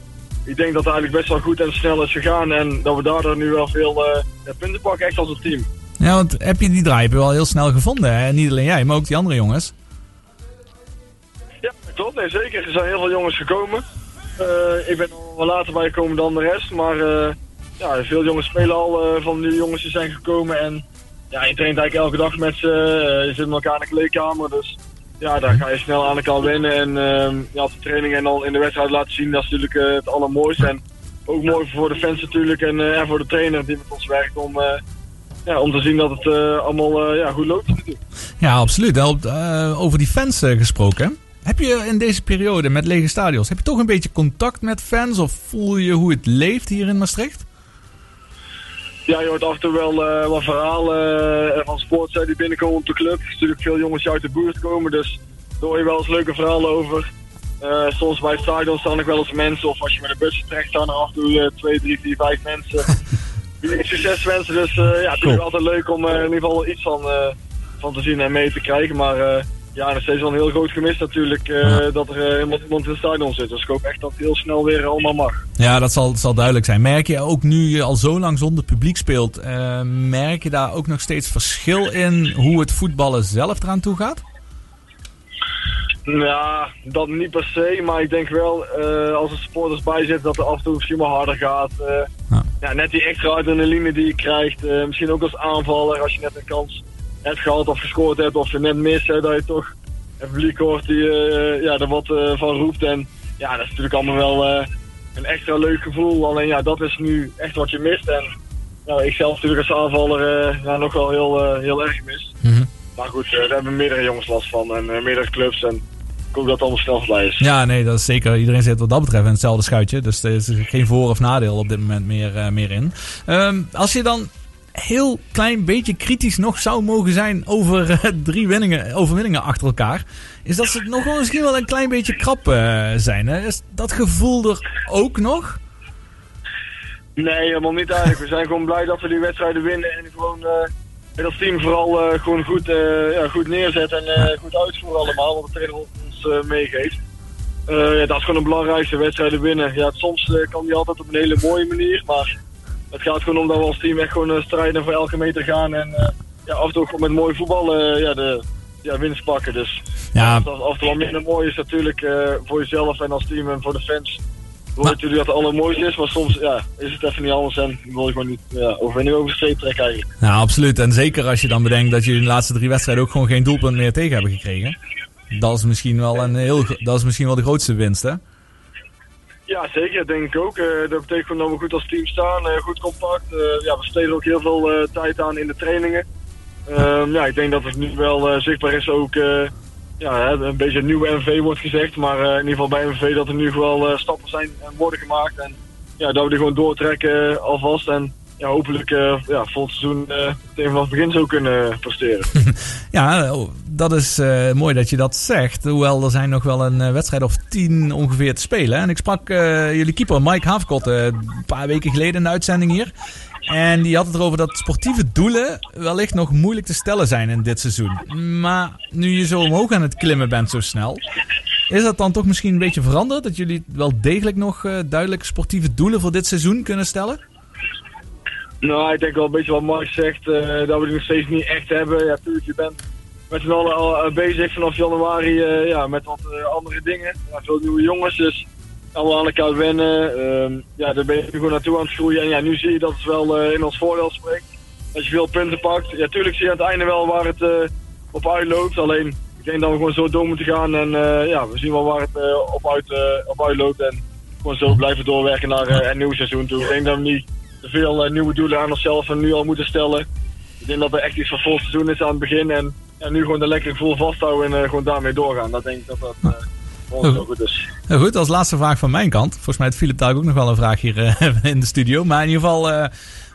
ik denk dat het eigenlijk best wel goed en snel is gegaan en dat we daardoor nu wel veel eh, punten pakken, echt als een team. Ja, want heb je die draai wel heel snel gevonden. Hè? Niet alleen jij, maar ook die andere jongens. Ja, klopt. Nee, zeker. Er zijn heel veel jongens gekomen. Eh, ik ben er wel later bij gekomen dan de rest. Maar eh, ja, veel jongens spelen al van die jongens die zijn gekomen. En ja, je traint eigenlijk elke dag met ze. Je zit met elkaar in de kleedkamer. Dus ja, daar ga je snel aan elkaar wennen. En ehm ja, de training en dan in de wedstrijd laten zien. Dat is natuurlijk eh, het allermooiste. En ook mooi voor de fans natuurlijk. En, eh, voor de trainer die met ons werkt. Om, eh, ja, om te zien dat het allemaal ja, goed loopt. Ja, absoluut. Eh, over die fans gesproken. Heb je in deze periode met lege stadions, heb je toch een beetje contact met fans? Of voel je hoe het leeft hier in Maastricht? Ja, je hoort af en toe wel eh, wat verhalen eh, van sports eh, die binnenkomen op de club. Er zijn natuurlijk veel jongens die uit de buurt komen, dus daar hoor je wel eens leuke verhalen over. Eh, soms bij het stadion staan er wel eens mensen, of als je met de bus trekt, staan er af en toe eh, twee, drie, vier, vijf mensen. Die succes wensen, dus ja, het is Cool. altijd leuk om in ieder geval iets van, van te zien en mee te krijgen. Maar ja, nog steeds wel een heel groot gemis natuurlijk eh, dat er eh, iemand, iemand in het stadion zit. Dus ik hoop echt dat het heel snel weer allemaal mag. Ja, dat zal, zal duidelijk zijn. Merk je ook nu je al zo lang zonder publiek speelt, eh, merk je daar ook nog steeds verschil in hoe het voetballen zelf eraan toe gaat? Ja, dat niet per se, maar ik denk wel als er supporters bij zitten dat er af en toe misschien wel harder gaat. Ja. ja. net die extra adrenaline die je krijgt, misschien ook als aanvaller als je net een kans hebt gehad of gescoord hebt of je net mist, hè, dat je toch een publiek hoort die eh, ja, er wat eh, van roept. En ja, dat is natuurlijk allemaal wel eh, een extra leuk gevoel. Alleen ja, dat is nu echt wat je mist. En nou, ik zelf natuurlijk als aanvaller nog wel heel, heel erg mis. Mhm. Maar goed, daar hebben meerdere jongens last van en meerdere clubs. En ik hoop dat het allemaal snel voorbij is. Ja, nee, dat is zeker. Iedereen zit wat dat betreft in hetzelfde schuitje. Dus er is geen voor- of nadeel op dit moment meer, meer in. Ehm, als je dan heel klein beetje kritisch nog zou mogen zijn over eh, drie winningen, overwinningen achter elkaar. Is dat ze nog wel misschien wel een klein beetje krap eh, zijn. Hè? Is dat gevoel er ook nog? Nee, helemaal niet eigenlijk. We zijn gewoon blij dat we die wedstrijden winnen en gewoon eh met als team vooral eh, gewoon goed, eh, ja, goed neerzetten en eh, goed uitvoeren allemaal, wat de trainer ons eh, meegeeft. Eh, ja, dat is gewoon een belangrijkste wedstrijden winnen. Ja, soms eh, kan die altijd op een hele mooie manier, maar het gaat gewoon om dat we als team echt gewoon eh, strijden voor elke meter gaan en eh, ja, af en toe gewoon met mooi voetbal eh, ja, de ja, winst pakken. Dus Ja, af en toe wel minder mooi is natuurlijk voor jezelf en als team en voor de fans. Wil Maar- natuurlijk dat het allermooiste is, maar soms ja, is het even niet anders en wil je gewoon niet ja, overwinning over streep trekken eigenlijk. nou absoluut. En zeker als je dan bedenkt dat je in de laatste drie wedstrijden ook gewoon geen doelpunt meer tegen hebben gekregen. Dat is misschien wel, een heel, dat is misschien wel de grootste winst, hè? Ja, zeker, denk ik ook. Eh, dat betekent gewoon dat we goed als team staan, eh, goed compact. Eh, ja, we steden ook heel veel tijd aan in de trainingen. Ehm, ja, ik denk dat het nu wel zichtbaar is ook, ja, een beetje een nieuwe MV wordt gezegd. Maar in ieder geval bij MV dat er nu wel stappen zijn en worden gemaakt. En ja, dat we die gewoon doortrekken alvast. En ja, hopelijk eh ja, volgend seizoen eh meteen vanaf het begin zo kunnen presteren. Ja, dat is eh, mooi dat je dat zegt. Hoewel er zijn nog wel een eh, wedstrijd of tien ongeveer te spelen. En ik sprak eh, jullie keeper Mike Haverkot eh, een paar weken geleden in de uitzending hier. En die had het erover dat sportieve doelen wellicht nog moeilijk te stellen zijn in dit seizoen. Maar nu je zo omhoog aan het klimmen bent zo snel, Is dat dan toch misschien een beetje veranderd? Dat jullie wel degelijk nog eh, duidelijk sportieve doelen voor dit seizoen kunnen stellen? Nou, ik denk wel een beetje wat Mark zegt, eh, dat we die nog steeds niet echt hebben. Ja, natuurlijk, je bent met z'n allen al eh, bezig vanaf januari eh, ja, met wat andere dingen. Veel nieuwe jongens, dus allemaal aan elkaar wennen. Ehm, ja, daar ben je nu gewoon naartoe aan het groeien. En ja, nu zie je dat het wel in ons voordeel spreekt. Dat je veel punten pakt. Ja, tuurlijk zie je aan het einde wel waar het op uitloopt. Alleen, ik denk dat we gewoon zo door moeten gaan. En ja, we zien wel waar het op, uit, op uitloopt. En gewoon zo blijven doorwerken naar een nieuw seizoen toe. Ik denk dat we niet te veel eh, nieuwe doelen aan onszelf en nu al moeten stellen. Ik denk dat er echt iets van vol seizoen is aan het begin. En, en nu gewoon de lekker gevoel vasthouden en eh, gewoon daarmee doorgaan. Dat denk ik dat dat eh, goed is. Goed, als laatste vraag van mijn kant. Volgens mij heeft Philip daar ook nog wel een vraag hier in de studio. Maar in ieder geval,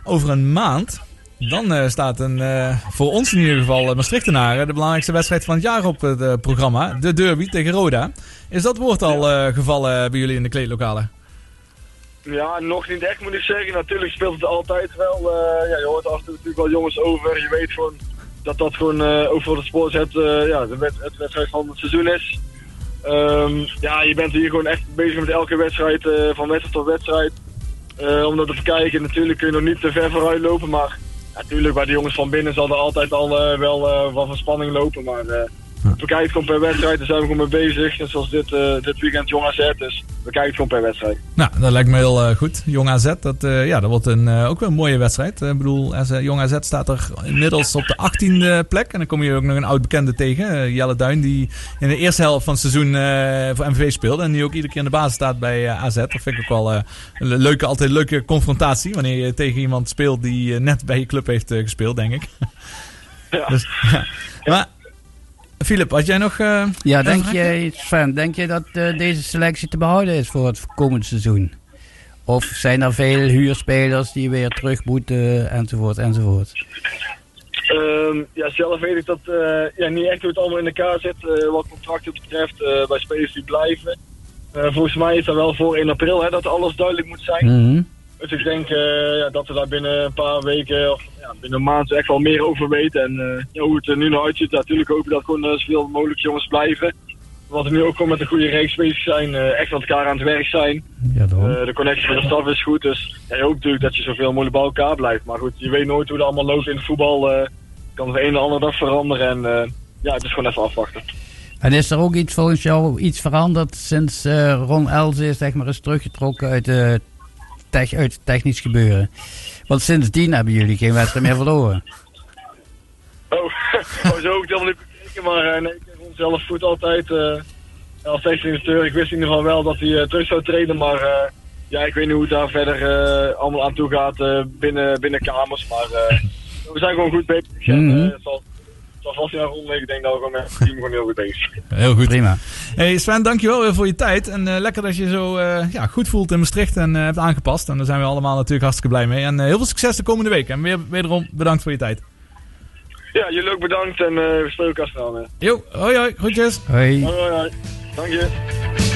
over een maand. Dan staat een, voor ons in ieder geval, Maastrichtenaren, de belangrijkste wedstrijd van het jaar op het programma. De derby tegen Roda. Is dat woord al gevallen bij jullie in de kleedlokalen? Ja, nog niet echt moet ik zeggen. Natuurlijk speelt het altijd wel. eh, ja, je hoort af natuurlijk wel jongens over. Je weet gewoon dat dat gewoon eh ook voor de sport het, eh, ja, de het wedstrijd van het seizoen is. Ehm, ja, je bent hier gewoon echt bezig met elke wedstrijd, van wedstrijd tot wedstrijd. Om dat te bekijken. Natuurlijk kun je nog niet te ver vooruit lopen, maar natuurlijk bij de jongens van binnen zal er altijd al wel wat van spanning lopen. Maar we kijken het gewoon per wedstrijd, daar zijn we gewoon mee bezig. Net zoals dit, eh, dit weekend Jong AZ, dus we kijken het gewoon per wedstrijd. Nou, dat lijkt me heel eh, goed. Jong AZ, dat, eh, ja, dat wordt een, ook wel een mooie wedstrijd. Ik bedoel, Jong AZ staat er inmiddels op de 18e plek. En dan kom je ook nog een oud bekende tegen, Jelle Duin, die in de eerste helft van het seizoen voor MVV speelde. En die ook iedere keer in de basis staat bij AZ. Dat vind ik ook wel een le- leuke, altijd een leuke confrontatie. Wanneer je tegen iemand speelt die net bij je club heeft gespeeld, denk ik. Ja. Dus, ja. Maar, Filip, had jij nog... eh, Ja, denk jij, Sven, denk je dat eh, deze selectie te behouden is voor het komend seizoen? Of zijn er veel huurspelers die weer terug moeten, enzovoort, enzovoort? Ehm, ja, zelf weet ik dat eh, ja, niet echt hoe het allemaal in elkaar zit, eh, wat contracten betreft, eh, bij spelers die blijven. Eh, volgens mij is dat wel voor 1 april hè, dat alles duidelijk moet zijn. Mhm. Dus ik denk eh, ja, dat we daar binnen een paar weken of ja, binnen een maand echt wel meer over weten. En eh, ja, hoe het er nu nog uitziet, natuurlijk hopen dat gewoon eh, zoveel mogelijk jongens blijven. Wat we nu ook gewoon met een goede reeks bezig zijn, echt met elkaar aan het werk zijn. Ja, de connectie met de staf is goed, dus ja, je hoopt natuurlijk dat je zoveel mogelijk bij elkaar blijft. Maar goed, je weet nooit hoe het allemaal loopt in het voetbal. eh kan de ene andere dag veranderen en ja, het is gewoon even afwachten. En is er ook iets volgens jou iets veranderd sinds Ron Elze zeg maar, is teruggetrokken uit, de tech, uit technisch gebeuren? Want sindsdien hebben jullie geen wedstrijd meer verloren. Oh, oh zo ook helemaal niet bekeken, maar eh, nee, ik heb onszelf goed altijd eh als technisch directeur. Ik wist in ieder geval wel dat hij eh, terug zou treden, maar ja, ik weet niet hoe het daar verder allemaal aan toe gaat binnen, binnen kamers. Maar we zijn gewoon goed bezig. Mhm. Niet aan rond. Ik denk dat we gewoon met het team gewoon heel goed bezig zijn. Heel goed. Prima. Hey Sven, dankjewel weer voor je tijd. En eh, lekker dat je zo eh, ja, goed voelt in Maastricht en eh, hebt aangepast. En daar zijn we allemaal natuurlijk hartstikke blij mee. En heel veel succes de komende week. En weer, wederom bedankt voor je tijd. Ja, jullie ook bedankt en eh, we spreken elkaar snel. hè. Jo, hoi hoi, groetjes. Hoi. Hoi, hoi, hoi. Dank je.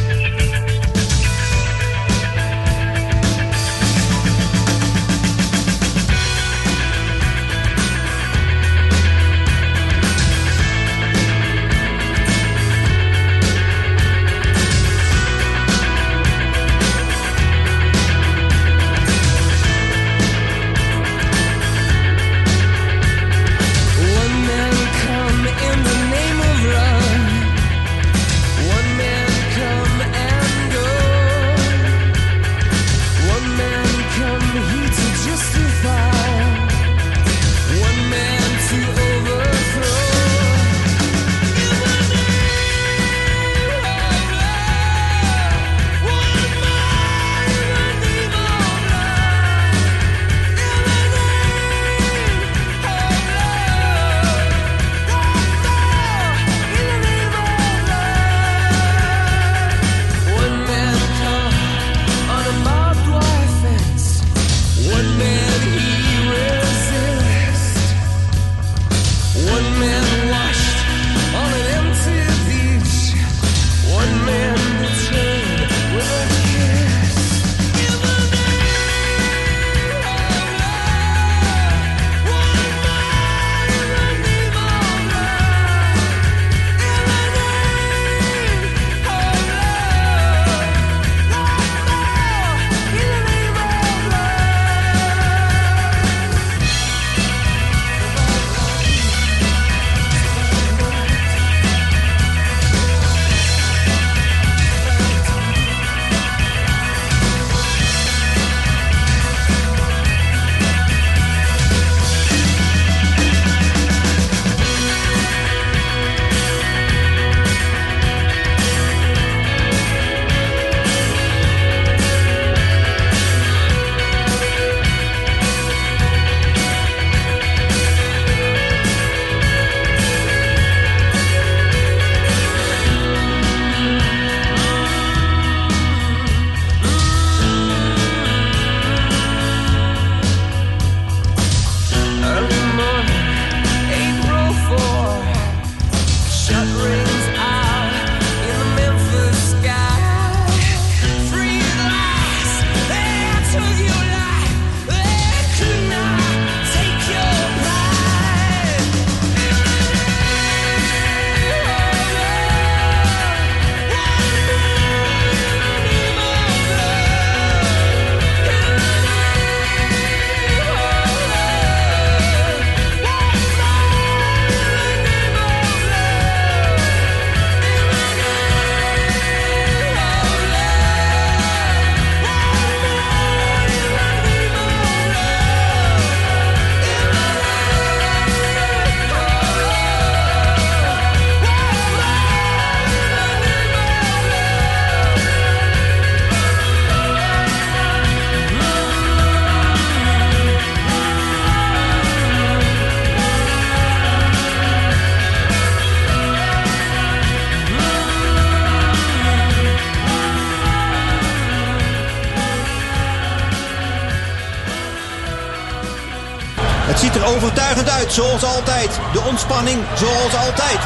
Zoals altijd. De ontspanning, zoals altijd.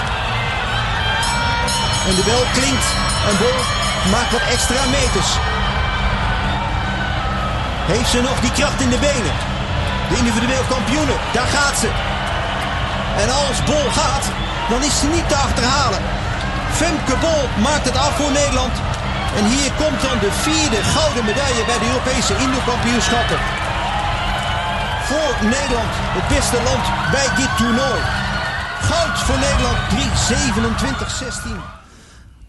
En de bel klinkt en Bol maakt wat extra meters. Heeft ze nog die kracht in de benen? De individueel kampioenen, daar gaat ze. En als Bol gaat, dan is ze niet te achterhalen. Femke Bol maakt het af voor Nederland. En hier komt dan de vierde gouden medaille bij de Europese Indoor-kampioenschappen. Voor Nederland, het beste land bij dit toernooi. Goud voor Nederland,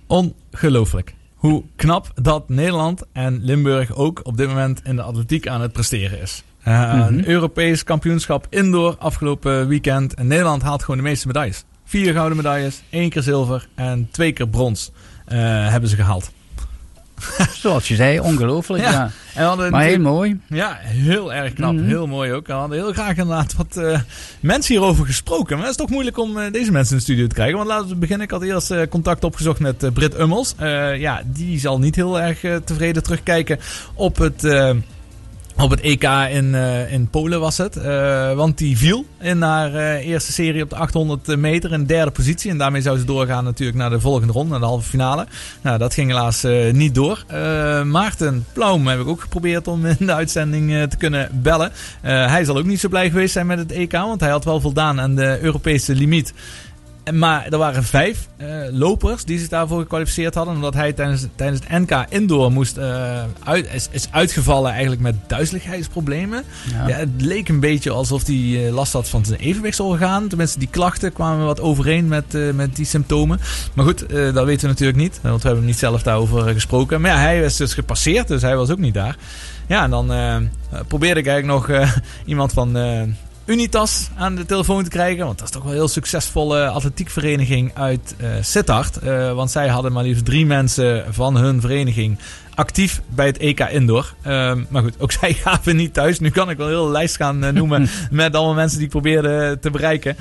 3.27.16. Ongelooflijk. Hoe knap dat Nederland en Limburg ook op dit moment in de atletiek aan het presteren is. Uh, Een Europees kampioenschap indoor afgelopen weekend. En Nederland haalt gewoon de meeste medailles. Vier gouden medailles, één keer zilver en twee keer brons eh, hebben ze gehaald. Zoals je zei, ongelooflijk. Ja. Ja. En we hadden Maar heel mooi. Ja, heel erg knap. Mhm. Heel mooi ook. We hadden heel graag inderdaad wat eh, mensen hierover gesproken. Maar het is toch moeilijk om eh, deze mensen in de studio te krijgen. Want laten we beginnen. Ik had eerst eh, contact opgezocht met Britt Ummels. Ja, die zal niet heel erg tevreden terugkijken op het... op het EK in, eh, in Polen was het. Eh, want die viel in haar eh, eerste serie op de 800 meter in derde positie. En daarmee zou ze doorgaan natuurlijk naar de volgende ronde, naar de halve finale. Nou, dat ging helaas niet door. Maarten Plaum heb ik ook geprobeerd om in de uitzending te kunnen bellen. Hij zal ook niet zo blij geweest zijn met het EK, want hij had wel voldaan aan de Europese limiet. Maar er waren vijf eh, lopers die zich daarvoor gekwalificeerd hadden. Omdat hij tijdens, tijdens het NK Indoor moest, eh, uit, is, is uitgevallen eigenlijk met duizeligheidsproblemen. Ja. Ja, het leek een beetje alsof hij eh, last had van zijn evenwichtsorgaan. Tenminste, die klachten kwamen wat overeen met, met die symptomen. Maar goed, dat weten we natuurlijk niet. Want we hebben niet zelf daarover gesproken. Maar ja, hij is dus gepasseerd, dus hij was ook niet daar. Ja, en dan probeerde ik eigenlijk nog iemand van... Unitas aan de telefoon te krijgen. Want dat is toch wel een heel succesvolle atletiekvereniging uit eh Sittard. Eh, want zij hadden maar liefst drie mensen van hun vereniging actief bij het EK Indoor. Ehm, maar goed, ook zij gaven niet thuis. Nu kan ik wel een hele lijst gaan eh, noemen met allemaal mensen die ik probeerde te bereiken.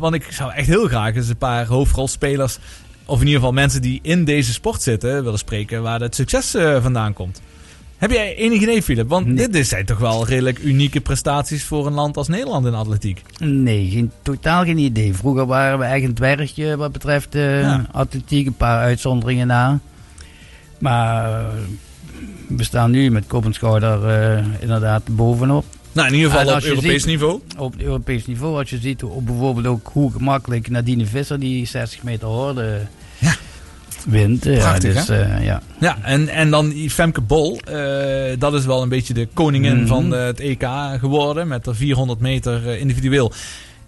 Want ik zou echt heel graag eens een paar hoofdrolspelers... of in ieder geval mensen die in deze sport zitten willen spreken... waar het succes vandaan komt. Heb jij enig idee, Philip? Want dit zijn toch wel redelijk unieke prestaties voor een land als Nederland in atletiek. Nee, geen, totaal geen idee. Vroeger waren we echt een dwergje wat betreft Ja. atletiek. Een paar uitzonderingen na. Maar eh, we staan nu met kop en schouder eh, inderdaad bovenop. Nou, in ieder geval op Europees ziet- niveau. Op het Europees niveau, als je ziet hoe, bijvoorbeeld ook hoe gemakkelijk Nadine Visser die 60 meter hoorde wint. eh, Prachtig, dus, eh, ja. Ja, en, en dan die Femke Bol. eh, dat is wel een beetje de koningin Mhm. van het EK geworden. Met de 400 meter individueel.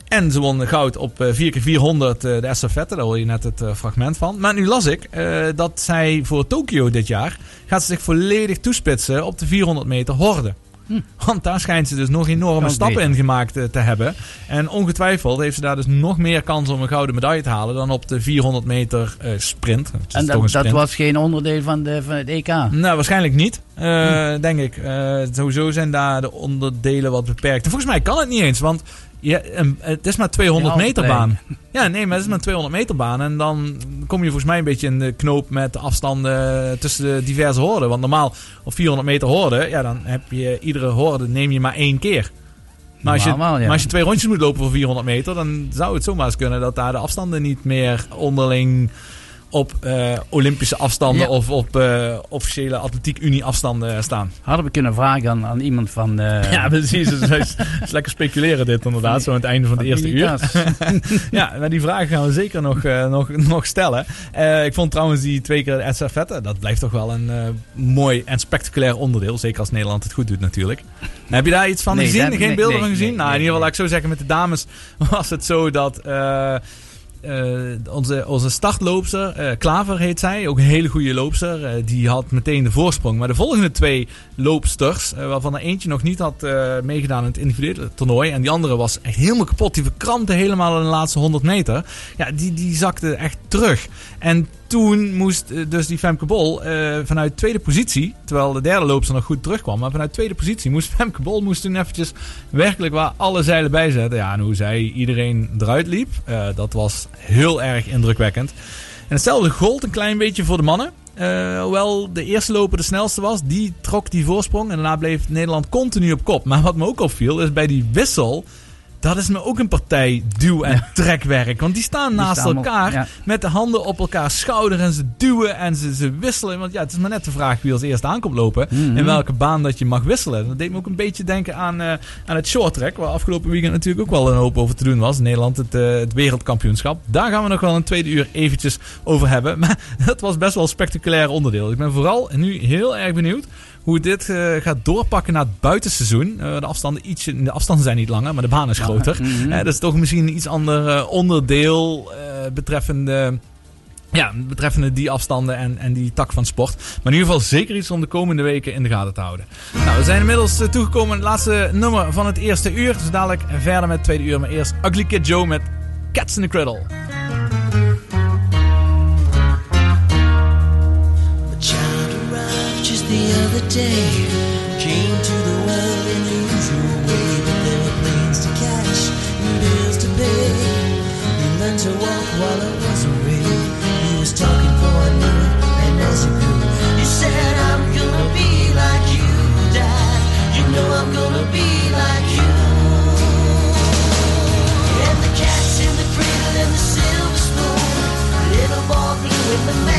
En ze won goud op eh, 4x400 eh, de estafette. Daar hoor je net het fragment van. Maar nu las ik dat zij voor Tokio dit jaar... gaat ze zich volledig toespitsen op de 400 meter horde. Want daar schijnt ze dus nog enorme stappen beter. in gemaakt eh, te hebben. En ongetwijfeld heeft ze daar dus nog meer kans om een gouden medaille te halen... dan op de 400 meter eh, sprint. En dat, was geen onderdeel van, de, van het EK. Nou, waarschijnlijk niet. eh, Denk ik. Eh, sowieso zijn daar de onderdelen wat beperkt. En volgens mij kan het niet eens, want een- het is maar 200 Ja, meter baan. Ja, nee, maar het is maar 200 meter baan. En dan kom je volgens mij een beetje in de knoop met de afstanden tussen de diverse horden. Want normaal op 400 meter horden, ja, dan heb je iedere horde neem je maar één keer. Maar als, je, Normaal ja. maar als je twee rondjes moet lopen voor 400 meter, dan zou het zomaar eens kunnen dat daar de afstanden niet meer onderling op eh, Olympische afstanden Ja. of op eh, officiële atletiek unie afstanden staan. Hadden we kunnen vragen aan, aan iemand van... eh, Ja, precies. Het is, het is lekker speculeren dit inderdaad, zo aan het einde van het van eerste uur. Ja, maar die vragen gaan we zeker nog, nog, nog stellen. Ik vond trouwens die twee keer de estafette, dat blijft toch wel een mooi en spectaculair onderdeel. Zeker als Nederland het goed doet natuurlijk. Heb je daar iets van Nee, gezien? Geen beelden nee, van gezien? nee, nou, in ieder geval laat ik zo zeggen, met de dames was het zo dat... eh, onze, onze startloopster, eh, Klaver heet zij, ook een hele goede loopster. eh, die had meteen de voorsprong. Maar de volgende twee loopsters, waarvan er eentje nog niet had meegedaan in het individuele toernooi. En die andere was echt helemaal kapot. Die verkrampte helemaal in de laatste 100 meter. Ja, die, die zakte echt terug. En toen moest eh, dus die Femke Bol eh, vanuit tweede positie, terwijl de derde loopster nog goed terugkwam, maar vanuit tweede positie moest Femke Bol moest toen eventjes werkelijk waar alle zeilen bij zetten. Ja, en hoe zij iedereen eruit liep, eh, dat was heel erg indrukwekkend. En hetzelfde gold een klein beetje voor de mannen. Hoewel de eerste loper de snelste was, die trok die voorsprong. En daarna bleef Nederland continu op kop. Maar wat me ook opviel, is bij die wissel Dat is me ook een partij duw- en trekwerk. Want die staan naast staan op- elkaar ja. met de handen op elkaar schouder en ze duwen en ze, ze wisselen. Want ja, het is maar net de vraag wie als eerste aankomt lopen. Mhm. In welke baan dat je mag wisselen. Dat deed me ook een beetje denken aan, eh, aan het short track. Waar afgelopen weekend natuurlijk ook wel een hoop over te doen was. In Nederland het, eh, het wereldkampioenschap. Daar gaan we nog wel een tweede uur eventjes over hebben. Maar dat was best wel een spectaculair onderdeel. Ik ben vooral nu heel erg benieuwd hoe dit eh, gaat doorpakken naar het buitenseizoen. Eh, de, afstanden ietsje, de afstanden zijn niet langer, maar de baan is groter. mhm. Eh, dat is toch misschien een iets ander onderdeel betreffende... Ja, betreffende die afstanden en, en die tak van sport. Maar in ieder geval zeker iets om de komende weken in de gaten te houden. Nou, we zijn inmiddels toegekomen aan het laatste nummer van het eerste uur. Dus dadelijk verder met het tweede uur. Maar eerst Ugly Kid Joe met Cats in the Cradle. Other day. Came to the world in the usual way, but there were planes to catch and bills to pay. He learned to walk while it wasn't rain. He was talking for I knew it, and as he grew, he said, "I'm gonna be like you, Dad. You know I'm gonna be like you." And the cat's in the cradle and the silver spoon. Little boy blue and the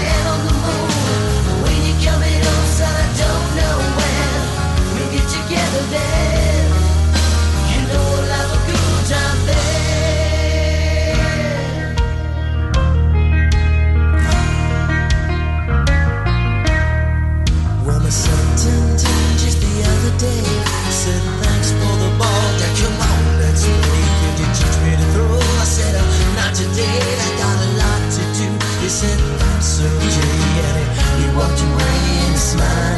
said thanks for the ball. That that's okay, and he, he walked away and smiled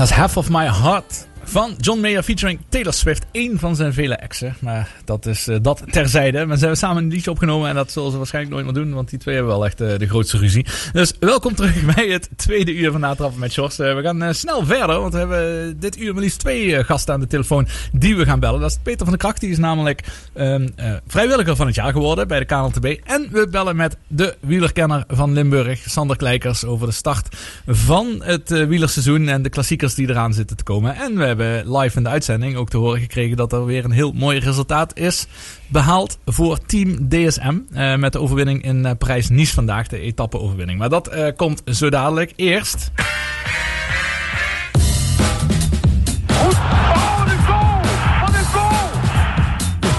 Dat is Half of My Heart van John Mayer featuring Taylor Swift. Eén van zijn vele Maar dat is eh, dat terzijde. Maar ze hebben samen een liedje opgenomen. En dat zullen ze waarschijnlijk nooit meer doen. Want die twee hebben wel echt eh, de grootste ruzie. Dus welkom terug bij het tweede uur van Natrappen met Sjors. Eh, we gaan snel verder. Want we hebben dit uur maar liefst twee gasten aan de telefoon die we gaan bellen. Dat is Peter van der Kracht. Die is namelijk ehm, eh, vrijwilliger van het jaar geworden bij de KNLTB. En we bellen met de wielerkenner van Limburg, Sander Kleikers. Over de start van het wielerseizoen en de klassiekers die eraan zitten te komen. En we hebben live in de uitzending ook te horen gekregen dat er weer een heel mooi resultaat is behaald voor Team DSM. eh, met de overwinning in eh, Parijs-Nice vandaag, de etappe-overwinning. Maar dat eh, komt zo dadelijk. Eerst...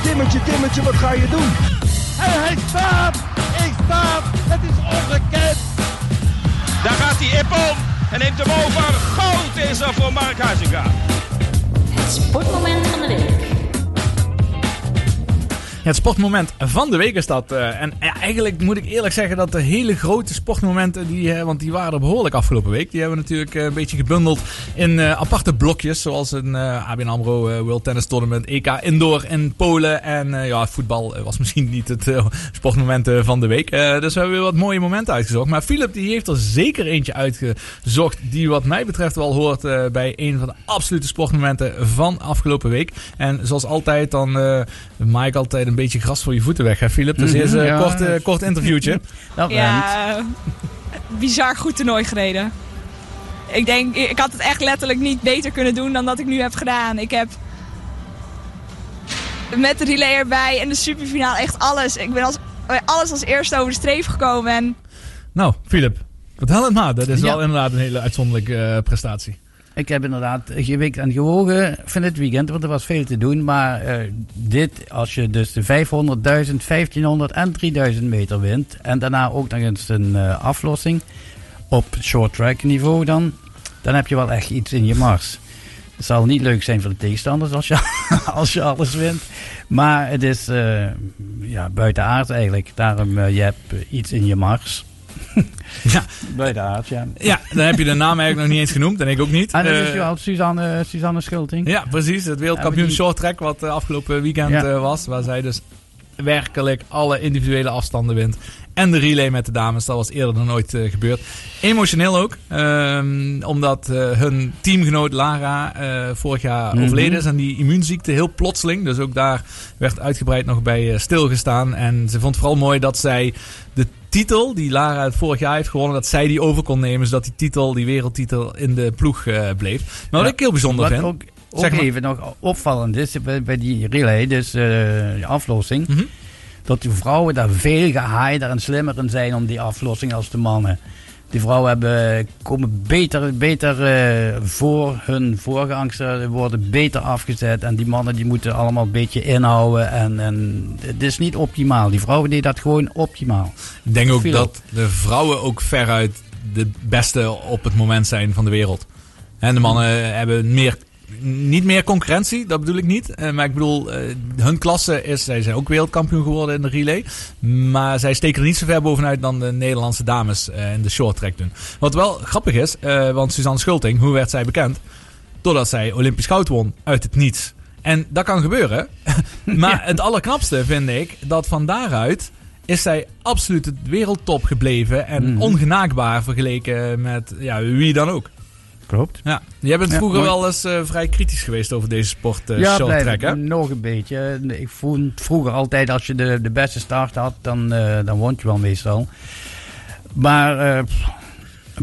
Timmertje, Timmertje, wat ga je doen? En hij staat! Ik staat! Het is ongekend! Daar gaat hij Ippon en neemt hem over. Goud is er voor Mark Huizinga. Het sportmoment van de week. Het sportmoment van de week is dat. eh, en ja, eigenlijk moet ik eerlijk zeggen dat de hele grote sportmomenten, die, eh, want die waren er behoorlijk afgelopen week. Die hebben we natuurlijk eh, een beetje gebundeld in aparte blokjes. Zoals een ABN AMRO World Tennis Tournament, EK Indoor in Polen. En ja, voetbal was misschien niet het sportmoment van de week. Dus we hebben weer wat mooie momenten uitgezocht. Maar Philip die heeft er zeker eentje uitgezocht die wat mij betreft wel hoort bij een van de absolute sportmomenten van afgelopen week. En zoals altijd dan maak ik altijd een beetje gras voor je voeten weg, hè Philip? Dus Mhm, eerst een ja. kort, eh, kort interviewtje. Ja, eh, bizar goed toernooi gereden. Ik denk, ik had het echt letterlijk niet beter kunnen doen dan dat ik nu heb gedaan. Ik heb met de relay erbij en de superfinale echt alles. Ik ben als, alles als eerste over de streep gekomen. En Nou, Philip, vertel het maar. Dat is Ja. wel inderdaad een hele uitzonderlijke eh, prestatie. Ik heb inderdaad gewikt en gewogen van het weekend, want er was veel te doen. Maar eh, dit, als je dus de 500, 1000, 1500 en 3000 meter wint. En daarna ook nog eens een eh, aflossing op short track niveau dan. Dan heb je wel echt iets in je mars. Het zal niet leuk zijn voor de tegenstanders als je, als je alles wint. Maar het is eh ja, buitenaard eigenlijk. Daarom, je hebt iets in je mars. Ja. Bij de ja. Ja, dan heb je de naam eigenlijk nog niet eens genoemd en ik ook niet. En dat is Eh, wel Suzanne, Suzanne Schulting. Ja, precies. Het wereldkampioen Ja, short track wat eh, afgelopen weekend Ja. eh, was. Waar zij dus werkelijk alle individuele afstanden wint. En de relay met de dames. Dat was eerder dan nooit eh, gebeurd. Emotioneel ook. ehm, omdat eh, hun teamgenoot Lara eh, vorig jaar Mhm. overleden is. En die immuunziekte heel plotseling. Dus ook daar werd uitgebreid nog bij stilgestaan. En ze vond vooral mooi dat zij de titel die Lara het vorig jaar heeft gewonnen. Dat zij die over kon nemen. Zodat die titel, die wereldtitel in de ploeg bleef. Maar wat ik heel bijzonder Wat vind. ook, ook zeg maar- even nog opvallend is bij, bij die relay, dus eh, de aflossing. Mhm. Dat de vrouwen daar veel gehaaierder en slimmer in zijn om die aflossing als de mannen. Die vrouwen hebben, komen beter, beter eh, voor hun voorgangster, worden beter afgezet. En die mannen die moeten allemaal een beetje inhouden. En, en het is niet optimaal. Die vrouwen deden dat gewoon optimaal. Ik denk ook Veel. dat de vrouwen ook veruit de beste op het moment zijn van de wereld. En de mannen hebben meer, niet meer concurrentie, dat bedoel ik niet. Eh, Maar ik bedoel, eh, hun klasse is, zij zijn ook wereldkampioen geworden in de relay. Maar zij steken er niet zo ver bovenuit dan de Nederlandse dames eh, in de short track doen. Wat wel grappig is, want Suzanne Schulting, hoe werd zij bekend? Doordat zij Olympisch goud won uit het niets. En dat kan gebeuren. maar het allerknapste vind ik dat van daaruit is zij absoluut het wereldtop gebleven. En Mhm. ongenaakbaar vergeleken met ja, wie dan ook. Klopt. Ja. Jij bent vroeger wel eens eh, vrij kritisch geweest over deze sport eh ja, short hè? nog een beetje. Ik vond vroeger altijd als je de, de beste start had, dan, eh, dan won je wel meestal. Maar eh,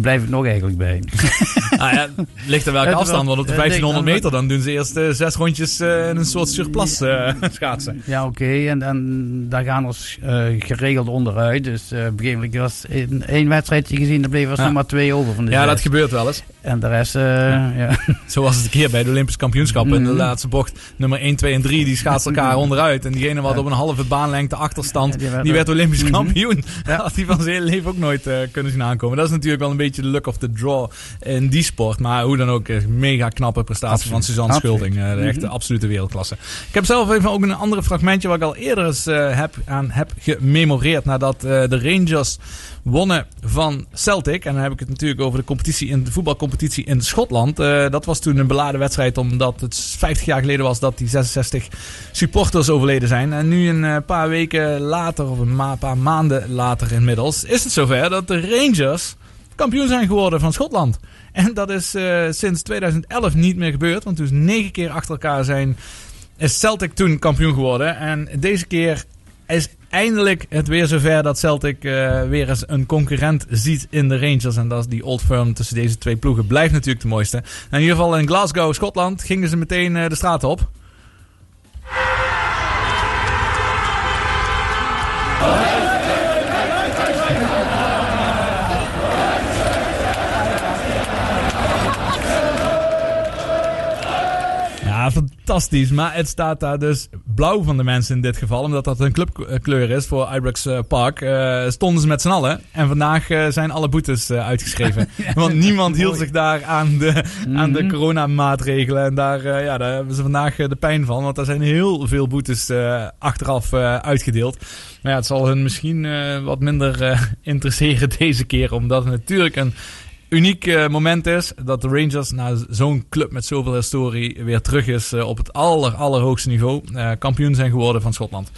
blijf ik nog eigenlijk bij. Ah, ja, ligt er welke afstand? Want op de het ligt 1500 aan- meter dan doen ze eerst eh, zes rondjes eh, in een soort surplus eh, schaatsen. Ja, oké. En, en daar gaan we geregeld onderuit. Dus eh op een gegeven moment was in één wedstrijdje gezien, er bleef er Ja. nog maar twee over van de Ja, zes. dat gebeurt wel eens. En de rest, ja. Zo was het een keer bij de Olympisch kampioenschappen. In de Mhm. laatste bocht, nummer 1, 2 en 3, die schaatsen elkaar onderuit. En diegene wat op een halve baanlengte achterstand, Ja, die werd die werd ook- Olympisch Mhm. kampioen. Had hij van zijn hele leven ook nooit kunnen zien aankomen. Dat is natuurlijk wel een beetje de luck of the draw in die sport. Maar hoe dan ook, eh, mega knappe prestatie Absoluut. van Suzanne Absoluut. Schulding. eh, de echte Mhm. absolute wereldklasse. Ik heb zelf even ook een andere fragmentje waar ik al eerder eens eh, heb, aan heb gememoreerd. Nadat de Rangers wonnen van Celtic. En dan heb ik het natuurlijk over de competitie in de voetbalcompetitie in Schotland. Dat was toen een beladen wedstrijd omdat het 50 jaar geleden was dat die 66 supporters overleden zijn. En nu een paar weken later, of een paar maanden later inmiddels, is het zover dat de Rangers kampioen zijn geworden van Schotland. En dat is eh, sinds 2011 niet meer gebeurd. Want dus negen keer achter elkaar zijn, is Celtic toen kampioen geworden. En deze keer is eindelijk het weer zover dat Celtic eh, weer eens een concurrent ziet in de Rangers. En dat is die Old Firm tussen deze twee ploegen. Blijft natuurlijk de mooiste. En in ieder geval in Glasgow, Schotland, gingen ze meteen eh, de straat op. Ja, fantastisch. Maar het staat daar dus blauw van de mensen in dit geval. Omdat dat een clubkleur is voor Ibrox eh, Park. eh, stonden ze met z'n allen. En vandaag eh, zijn alle boetes eh, uitgeschreven. Want niemand hield zich daar aan de, aan de coronamaatregelen. En daar, eh, ja, daar hebben ze vandaag eh, de pijn van. Want er zijn heel veel boetes eh, achteraf eh, uitgedeeld. Maar ja, het zal hun misschien eh, wat minder eh, interesseren deze keer. Omdat het natuurlijk een uniek eh, moment is dat de Rangers na zo'n club met zoveel historie weer terug is eh, op het aller, allerhoogste niveau. eh, kampioen zijn geworden van Schotland.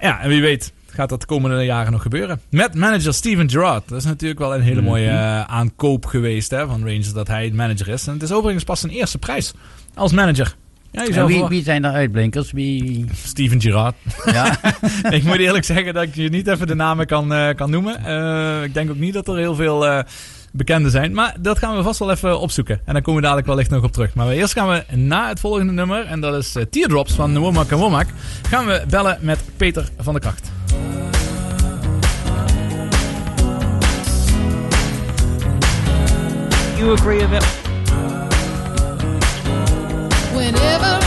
Ja, en wie weet gaat dat de komende jaren nog gebeuren. Met manager Steven Gerrard. Dat is natuurlijk wel een hele mooie eh, aankoop geweest hè, van Rangers dat hij manager is. En het is overigens pas zijn eerste prijs als manager. Ja, En wie, wie zijn er uitblinkers? Wie... Steven Gerrard. Ja. ik moet eerlijk zeggen dat ik je niet even de namen kan, kan noemen. Ik denk ook niet dat er heel veel bekende zijn. Maar dat gaan we vast wel even opzoeken. En dan komen we dadelijk wellicht nog op terug. Maar eerst gaan we na het volgende nummer. En dat is eh, Teardrops van Womack en Womack. Gaan we bellen met Peter van der Kracht. You agree with it? Whenever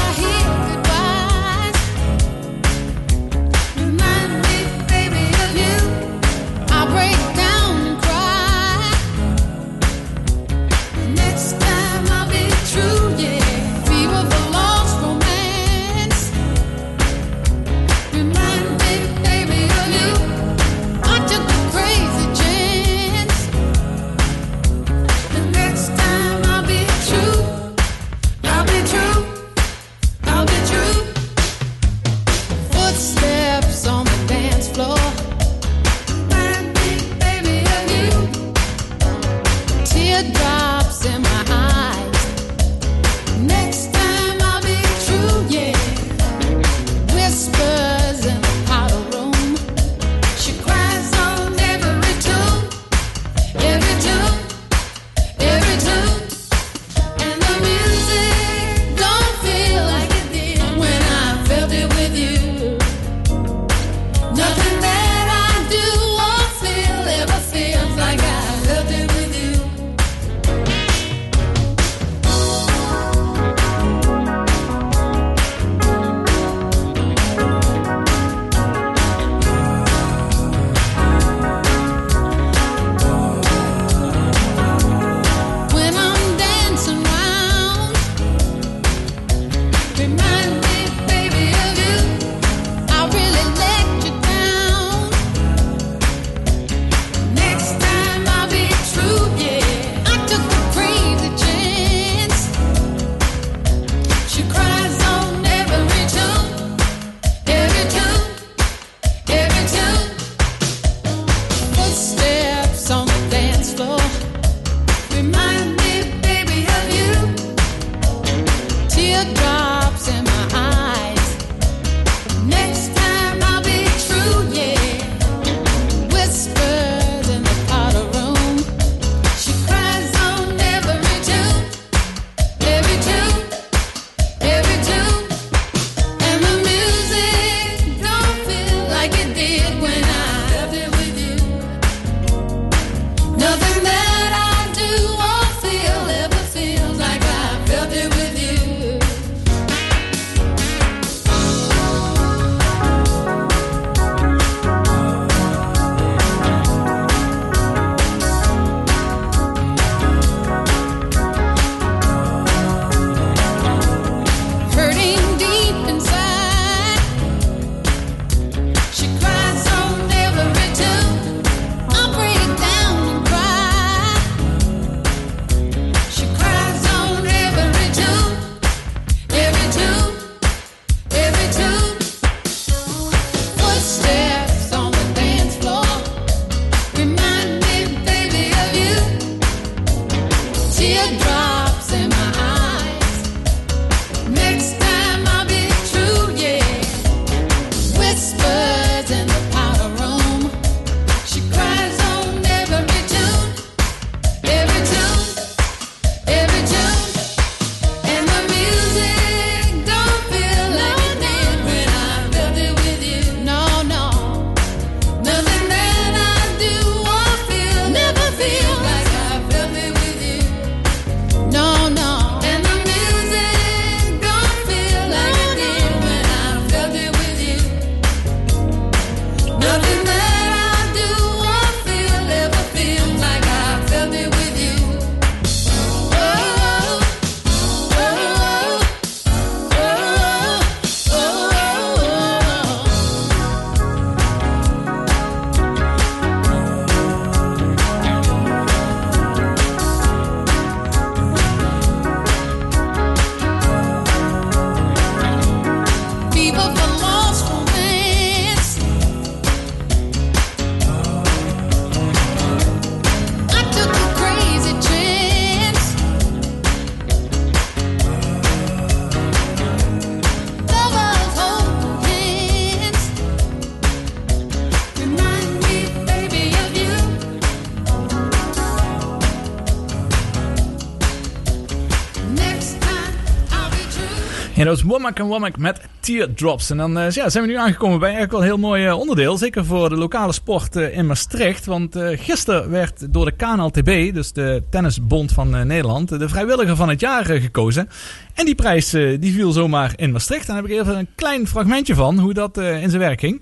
dat was Womack en Womack met Teardrops. En dan eh, ja, zijn we nu aangekomen bij eigenlijk wel een heel mooi eh, onderdeel. Zeker voor de lokale sport eh, in Maastricht. Want eh, gisteren werd door de KNLTB, dus de Tennisbond van eh, Nederland, de vrijwilliger van het jaar gekozen. En die prijs eh, die viel zomaar in Maastricht. En daar heb ik even een klein fragmentje van hoe dat eh, in zijn werk ging.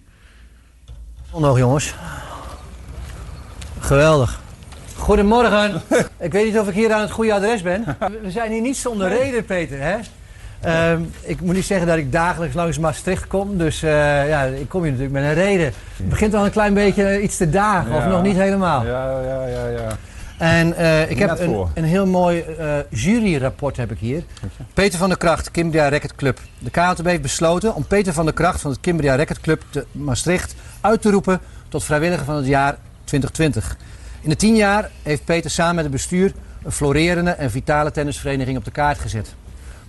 Nog jongens. Geweldig. Goedemorgen. ik weet niet of ik hier aan het goede adres ben. We zijn hier niet zonder reden, Peter. Hè? Ehm, ik moet niet zeggen dat ik dagelijks langs Maastricht kom. Dus eh, ja, ik kom hier natuurlijk met een reden. Het begint al een klein beetje eh, iets te dagen, of nog niet helemaal. Ja, ja, ja, ja. En eh, ik heb een, een heel mooi juryrapport heb ik hier. Peter van der Kracht, Kimbria Racket Club. De KNTB heeft besloten om Peter van der Kracht van het Kimbria Racket Club te Maastricht uit te roepen tot vrijwilliger van het jaar 2020. In de tien jaar heeft Peter samen met het bestuur een florerende en vitale tennisvereniging op de kaart gezet.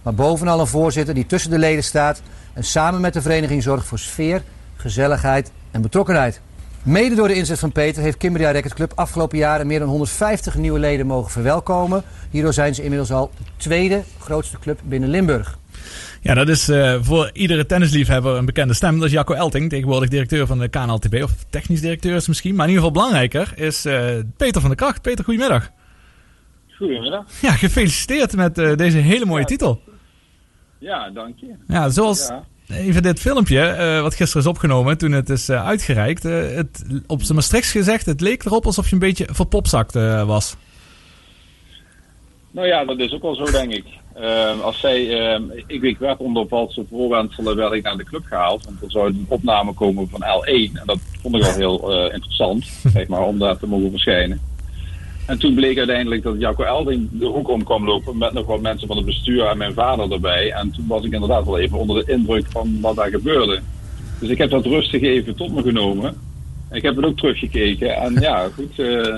Maar bovenal een voorzitter die tussen de leden staat en samen met de vereniging zorgt voor sfeer, gezelligheid en betrokkenheid. Mede door de inzet van Peter heeft Kimbria Racket Club afgelopen jaren meer dan 150 nieuwe leden mogen verwelkomen. Hierdoor zijn ze inmiddels al de tweede grootste club binnen Limburg. Ja, dat is eh, voor iedere tennisliefhebber een bekende stem. Dat is Jacco Elting, tegenwoordig directeur van de KNLTB. Of technisch directeur is misschien. Maar in ieder geval belangrijker is eh, Peter van der Kracht. Peter, goedemiddag. Goedemiddag. Ja, gefeliciteerd met eh, deze hele mooie titel. Ja, dank je. Ja, zoals even dit filmpje, eh, wat gisteren is opgenomen toen het is eh, uitgereikt. eh, het, op zijn Maastrichts gezegd, het leek erop alsof je een beetje verpopzakt was. Nou ja, dat is ook wel zo, denk ik. Als zij, ik, ik werd onder valse voorwendselen werd ik naar de club gehaald. Want er zou een opname komen van L1. En dat vond ik al heel interessant, zeg maar, om daar te mogen verschijnen. En toen bleek uiteindelijk dat Jacco Elding de hoek om kwam lopen met nog wat mensen van het bestuur en mijn vader erbij. En toen was ik inderdaad wel even onder de indruk van wat daar gebeurde. Dus ik heb dat rustig even tot me genomen. Ik heb het ook teruggekeken. En ja, goed. eh,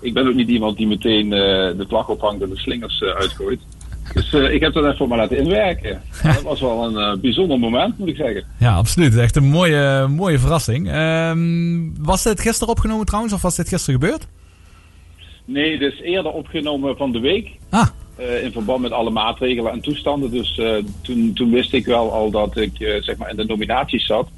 ik ben ook niet iemand die meteen eh, de vlag ophangt en de slingers eh, uitgooit. Dus ik heb dat even maar laten inwerken. En dat was wel een bijzonder moment, moet ik zeggen. Ja, absoluut. Echt een mooie, mooie verrassing. Ehm, was dit gisteren opgenomen trouwens, of was dit gisteren gebeurd? Nee, dit is eerder opgenomen van de week. Ah. Eh, in verband met alle maatregelen en toestanden. Dus eh, toen, toen wist ik wel al dat ik eh, zeg maar in de nominaties zat.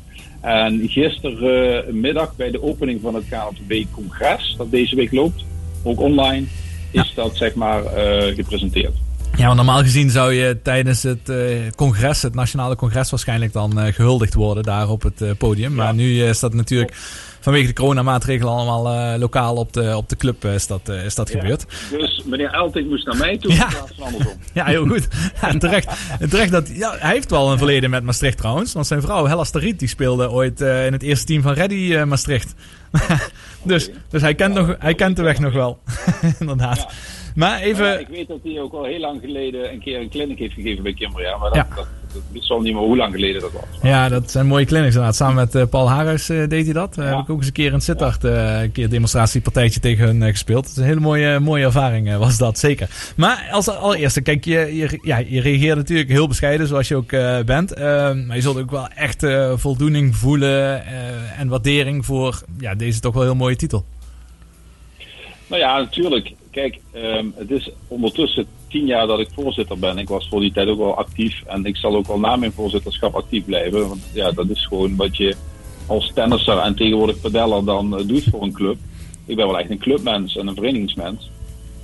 En gistermiddag bij de opening van het KNTB-congres, dat deze week loopt, ook online, is dat zeg maar gepresenteerd. Ja, want normaal gezien zou je tijdens het congres, het nationale congres, waarschijnlijk dan eh, gehuldigd worden daar op het podium. Maar nu is dat natuurlijk vanwege de coronamaatregelen allemaal eh, lokaal op de, op de club eh, is dat, eh, is dat gebeurd. Dus meneer Elting moest naar mij toe in plaats van andersom. Ja, heel goed. Ja, en terecht, terecht dat, ja, hij heeft wel een verleden met Maastricht trouwens. Want zijn vrouw Hella Starriet die speelde ooit in het eerste team van Reddy Maastricht. dus dus hij, kent nog, hij kent de weg nog wel. Inderdaad. Maar even... Maar ja, ik weet dat hij ook al heel lang geleden een keer een clinic heeft gegeven bij Kimbria. Maar dat, Ja. dat, ik zal niet meer hoe lang geleden dat was. Ja, dat zijn mooie clinics inderdaad. Samen met eh, Paul Harris eh, deed hij dat. Eh, Heb ik ook eens een keer in Sittard een keer demonstratiepartijtje tegen hun gespeeld. Het is een hele mooie, mooie ervaring was dat, zeker. Maar als allereerste, kijk, je, je, ja, je reageert natuurlijk heel bescheiden zoals je ook bent. Maar je zult ook wel echt voldoening voelen en waardering voor ja, deze toch wel heel mooie titel. Nou ja, natuurlijk. Kijk, ehm, het is ondertussen tien jaar dat ik voorzitter ben. Ik was voor die tijd ook wel actief. En ik zal ook wel na mijn voorzitterschap actief blijven. Want ja, dat is gewoon wat je als tennisser en tegenwoordig pedeller dan eh, doet voor een club. Ik ben wel echt een clubmens en een verenigingsmens.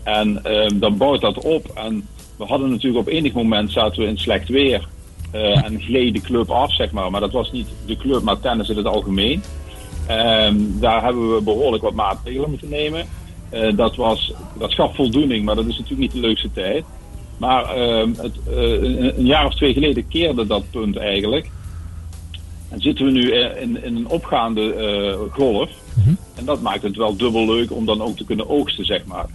En ehm, dan bouwt dat op. En we hadden natuurlijk op enig moment zaten we in slecht weer. eh, en gleed de club af, zeg maar. Maar dat was niet de club, maar tennis in het algemeen. Ehm, daar hebben we behoorlijk wat maatregelen moeten nemen. Eh, dat, was, dat gaf voldoening, maar dat is natuurlijk niet de leukste tijd. Maar ehm, het, eh, een, jaar of twee geleden keerde dat punt eigenlijk. En zitten we nu eh, in, in een opgaande golf. En dat maakt het wel dubbel leuk om dan ook te kunnen oogsten, zeg maar.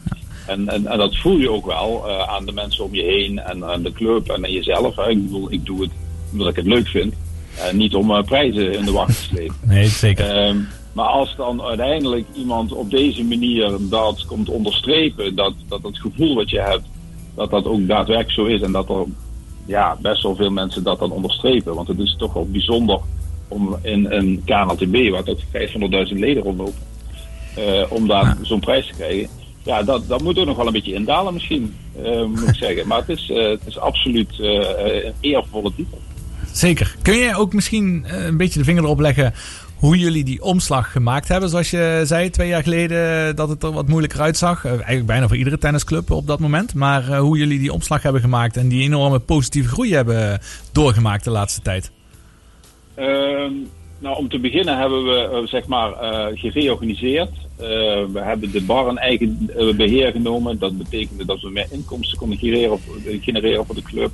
En, en, en dat voel je ook wel aan de mensen om je heen en aan de club en aan jezelf. Hè. Ik bedoel, ik doe het omdat ik het leuk vind. En niet om prijzen in de wacht te slepen. Nee, zeker. Ehm, maar als dan uiteindelijk iemand op deze manier dat komt onderstrepen, dat, dat het gevoel wat je hebt, dat dat ook daadwerkelijk zo is en dat er ja, best wel veel mensen dat dan onderstrepen. Want het is toch wel bijzonder om in een KNLTB, waar tot 500.000 leden rondlopen, eh, om daar zo'n prijs te krijgen. Ja, dat, dat moet ook nog wel een beetje indalen misschien, eh, moet ik zeggen. Maar het is, eh, het is absoluut een eervolle titel. Zeker. Kun je ook misschien een beetje de vinger erop leggen hoe jullie die omslag gemaakt hebben? Zoals je zei twee jaar geleden dat het er wat moeilijker uitzag. Eh, eigenlijk bijna voor iedere tennisclub op dat moment. Maar eh, hoe jullie die omslag hebben gemaakt en die enorme positieve groei hebben doorgemaakt de laatste tijd. Ehm, nou, om te beginnen hebben we eh, zeg maar eh, gereorganiseerd. Eh, we hebben de bar in eigen eh, beheer genomen. Dat betekende dat we meer inkomsten konden genereren, eh, voor de club.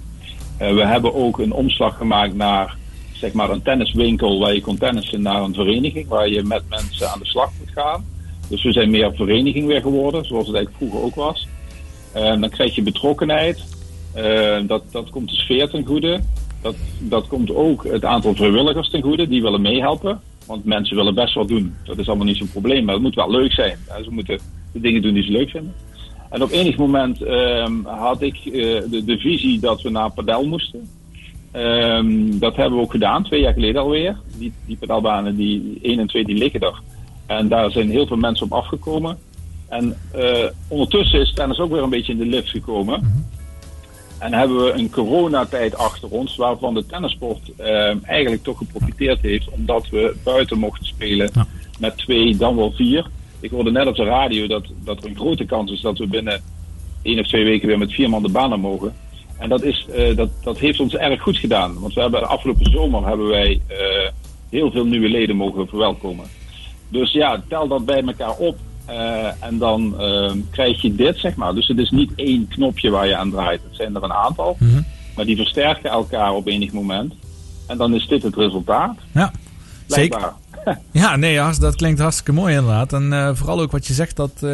Eh, we hebben ook een omslag gemaakt naar zeg maar een tenniswinkel waar je kon tennissen naar een vereniging waar je met mensen aan de slag moet gaan. Dus we zijn meer vereniging weer geworden, zoals het eigenlijk vroeger ook was. Dan krijg je betrokkenheid. Eh, dat, dat komt de sfeer ten goede. Dat, dat komt ook het aantal vrijwilligers ten goede die willen meehelpen. Want mensen willen best wat doen. Dat is allemaal niet zo'n probleem, maar het moet wel leuk zijn. Ze moeten de dingen doen die ze leuk vinden. En op enig moment ehm, had ik eh, de, de visie dat we naar padel moesten. Ehm, dat hebben we ook gedaan, twee jaar geleden alweer. Die, die pedalbanen, die 1 en 2, die liggen er. En daar zijn heel veel mensen op afgekomen. En eh, ondertussen is tennis ook weer een beetje in de lift gekomen. En hebben we een coronatijd achter ons, waarvan de tennissport ehm, eigenlijk toch geprofiteerd heeft, omdat we buiten mochten spelen met twee, dan wel vier. Ik hoorde net op de radio dat, dat er een grote kans is dat we binnen één of twee weken weer met vier man de banen mogen. En dat, is, eh, dat, dat heeft ons erg goed gedaan. Want we hebben de afgelopen zomer hebben wij eh, heel veel nieuwe leden mogen verwelkomen. Dus ja, tel dat bij elkaar op. eh, en dan eh, krijg je dit, zeg maar. Dus het is niet één knopje waar je aan draait. Het zijn er een aantal. Maar die versterken elkaar op enig moment. En dan is dit het resultaat. Ja, zeker. Ja, nee, dat klinkt hartstikke mooi inderdaad. En vooral ook wat je zegt dat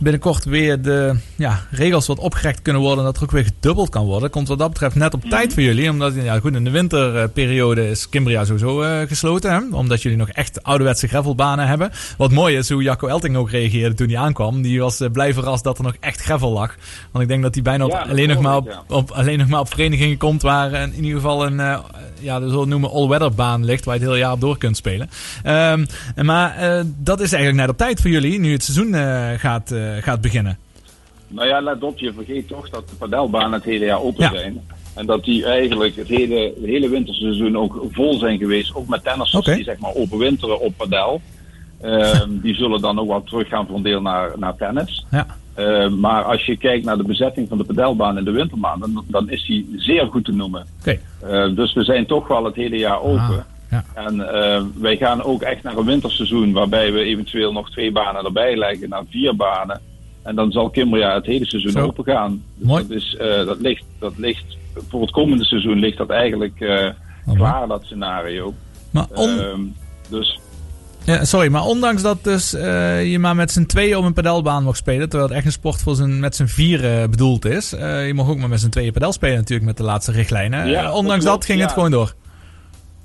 binnenkort weer de ja, regels wat opgerekt kunnen worden. En dat er ook weer gedubbeld kan worden. Komt wat dat betreft net op tijd voor jullie. Omdat ja, goed, in de winterperiode is Kimbria sowieso eh, gesloten. Hè? Omdat jullie nog echt ouderwetse gravelbanen hebben. Wat mooi is hoe Jacco Elting ook reageerde toen hij aankwam. Die was eh, blij verrast dat er nog echt gravel lag. Want ik denk dat hij bijna op, Ja, dat alleen, nog maar op, op, alleen nog maar op verenigingen komt waar eh, in ieder geval een, ja, het noemen all-weather baan ligt. Waar je het hele jaar op door kunt spelen. Ehm, maar dat is eigenlijk net op tijd voor jullie. Nu het seizoen gaat, gaat beginnen. Nou ja, let op, je vergeet toch dat de padelbanen het hele jaar open Ja. zijn. En dat die eigenlijk het hele, het hele winterseizoen ook vol zijn geweest. Ook met tennissers die zeg maar overwinteren op padel. Ehm, die zullen dan ook wel terug gaan voor een deel naar, naar tennis. Ja. Ehm, maar als je kijkt naar de bezetting van de padelbaan in de wintermaanden, dan, dan is die zeer goed te noemen. Ehm, dus we zijn toch wel het hele jaar open. Ah, ja. En ehm, wij gaan ook echt naar een winterseizoen waarbij we eventueel nog twee banen erbij leggen, naar vier banen. En dan zal Kimbria het hele seizoen Zo. open gaan. Dus Mooi. Dat, is, eh, dat, ligt, dat ligt, voor het komende seizoen ligt dat eigenlijk eh, klaar, dat scenario. Maar on- Ehm, dus Ja, sorry, maar ondanks dat dus eh, je maar met z'n tweeën op een pedalbaan mag spelen, terwijl het echt een sport voor zijn, met z'n vieren bedoeld is. eh, je mag ook maar met z'n tweeën pedal spelen natuurlijk met de laatste richtlijnen. Ja, Eh, dat ondanks dat, ging het gewoon door.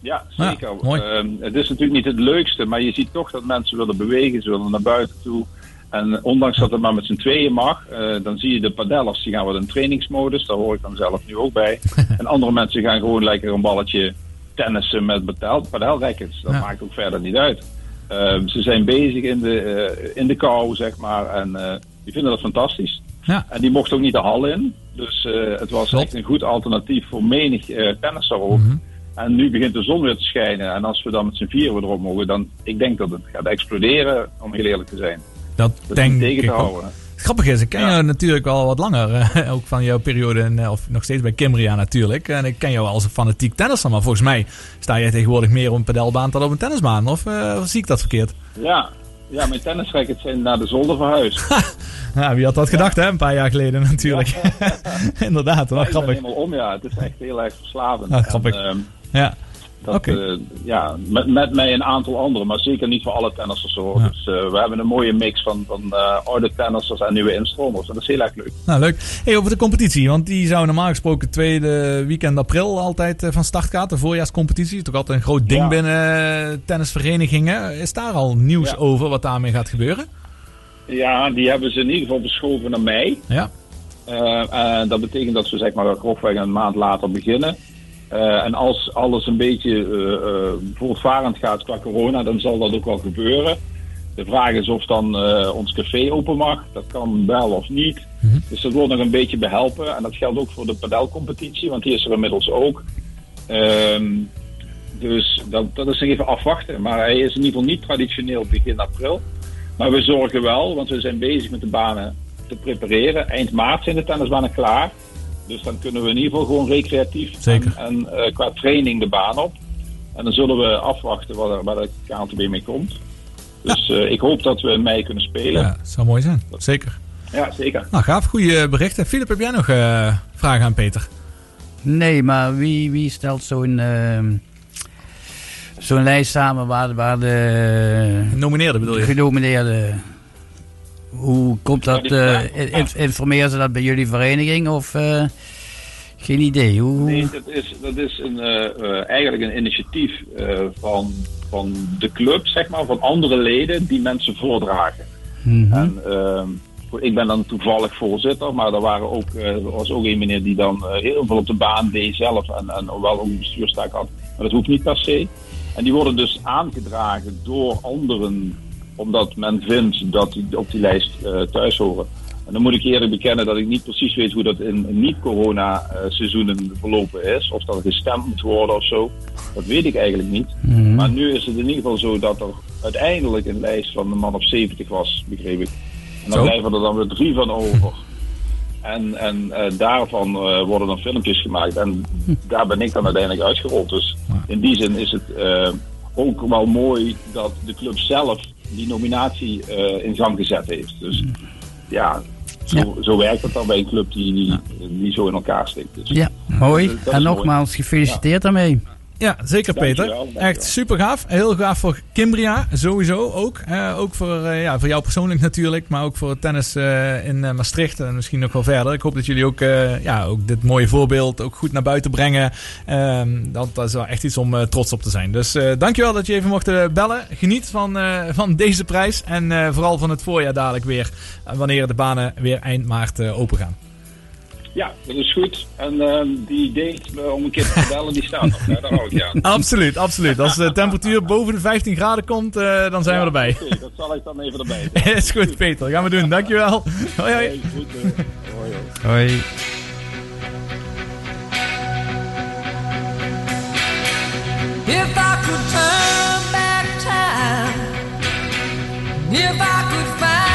Ja, zeker. Ehm, het is natuurlijk niet het leukste, maar je ziet toch dat mensen willen bewegen, ze willen naar buiten toe. En ondanks dat het maar met z'n tweeën mag, eh, dan zie je de padellers, die gaan wat in trainingsmodus, daar hoor ik dan zelf nu ook bij. en andere mensen gaan gewoon lekker een balletje tennissen met padel, padelrackets. Dat Ja. maakt ook verder niet uit. Ehm, ze zijn bezig in de, eh, in de kou, zeg maar, en eh, die vinden dat fantastisch. Ja. En die mocht ook niet de hal in. Dus het was echt een goed alternatief voor menig tennisser ook. Mhm. En nu begint de zon weer te schijnen. En als we dan met z'n vieren weer erop mogen, dan ik denk dat het gaat exploderen, om heel eerlijk te zijn. Dat, denk tegen ik te ook. Grappig is, ik ken jou natuurlijk al wat langer. eh, ook van jouw periode, in, eh, of nog steeds bij Kimbria natuurlijk. En ik ken jou als een fanatiek tennisser. Maar volgens mij sta jij tegenwoordig meer op een pedelbaan dan op een tennisbaan. Of, eh, of zie ik dat verkeerd? Ja, ja mijn tennisrackets zijn naar de zolder verhuisd. Ja, wie had dat gedacht, hè? Een paar jaar geleden natuurlijk. Inderdaad, wel ik ben grappig. helemaal om, ja. Het is echt heel erg verslavend. Ah, grappig. En, ehm, Ja. dat, eh, ja, met, met mij een aantal anderen, maar zeker niet voor alle tennissers. Ja. Dus eh, we hebben een mooie mix van, van eh, oude tennissers en nieuwe instromers. En dat is heel erg leuk. Nou, leuk. Hey, over de competitie, want die zou normaal gesproken tweede weekend april altijd van start gaan. De voorjaarscompetitie. Toch altijd een groot ding Ja. binnen tennisverenigingen. Is daar al nieuws Ja. over wat daarmee gaat gebeuren? Ja, die hebben ze in ieder geval verschoven naar mei. Ja. Dat betekent dat we zeg maar grofweg een maand later beginnen. Eh, en als alles een beetje eh, eh, voortvarend gaat qua corona, dan zal dat ook wel gebeuren. De vraag is of dan ons café open mag. Dat kan wel of niet. Dus dat wordt nog een beetje behelpen. En dat geldt ook voor de padelcompetitie, want die is er inmiddels ook. Ehm, dus dat, dat is nog even afwachten. Maar hij is in ieder geval niet traditioneel begin april. Maar we zorgen wel, want we zijn bezig met de banen te prepareren. Eind maart zijn de tennisbanen klaar. Dus dan kunnen we in ieder geval gewoon recreatief Zeker. en, en eh, qua training de baan op. En dan zullen we afwachten waar, waar de KNTB mee komt. Dus eh, ik hoop dat we in mei kunnen spelen. Ja, zou mooi zijn. Zeker. Ja, zeker. Nou, gaaf. Goede berichten. Filip, heb jij nog eh, vragen aan Peter? Nee, maar wie, wie stelt zo'n ehm, zo'n lijst samen waar, waar de... Genomineerden bedoel je? Genomineerden. Hoe komt dat? eh, in- informeren ze dat bij jullie vereniging of... eh, geen idee. Hoe, Nee, dat is, dat is een, eh, eh, eigenlijk een initiatief eh, van, van de club, zeg maar, van andere leden die mensen voordragen. Mhm. En ehm, ik ben dan toevallig voorzitter, maar er, waren ook, eh, er was ook een meneer die dan eh, heel veel op de baan deed zelf en, en wel ook een bestuurstaak had. Maar dat hoeft niet per se. En die worden dus aangedragen door anderen, omdat men vindt dat die op die lijst eh, thuis horen. En dan moet ik eerlijk bekennen dat ik niet precies weet hoe dat in niet-corona-seizoenen verlopen is. Of dat er gestemd moet worden of zo. Dat weet ik eigenlijk niet. Mhm. Maar nu is het in ieder geval zo dat er uiteindelijk een lijst van een man of 70 was, begreep ik. En dan Zo. blijven er dan weer drie van over. En, en eh, daarvan eh, worden dan filmpjes gemaakt. En daar ben ik dan uiteindelijk uitgerold. Dus in die zin is het eh, ook wel mooi dat de club zelf die nominatie eh, in gang gezet heeft. Dus ja, zo, zo werkt het dan bij een club die, die, die zo in elkaar steekt. Dus, Ja, mooi. en mooi. nogmaals, gefeliciteerd daarmee. Ja, zeker Peter. Dankjewel, dankjewel. Echt super gaaf. Heel gaaf voor Kimbria, sowieso ook. Ook voor, eh, ja, voor jou persoonlijk natuurlijk, maar ook voor het tennis eh, in eh, Maastricht en misschien nog wel verder. Ik hoop dat jullie ook, ja, ook dit mooie voorbeeld ook goed naar buiten brengen. Ehm, dat, dat is wel echt iets om trots op te zijn. Dus dankjewel dat je even mocht bellen. Geniet van, van deze prijs en vooral van het voorjaar dadelijk weer, wanneer de banen weer eind maart open gaan. Ja, dat is goed. En eh, die date eh, om een keer te bellen, die staat nog. hè. Daar hou ik je aan. Absoluut, absoluut. Als de temperatuur boven de 15 graden komt, eh, dan zijn we erbij. Oké, dat zal ik dan even erbij doen. is goed, Peter. Gaan we doen. Dankjewel. Hoi, hoi. Hey, goed, hoi, hoi. Hoi. If I could turn back time, if I could find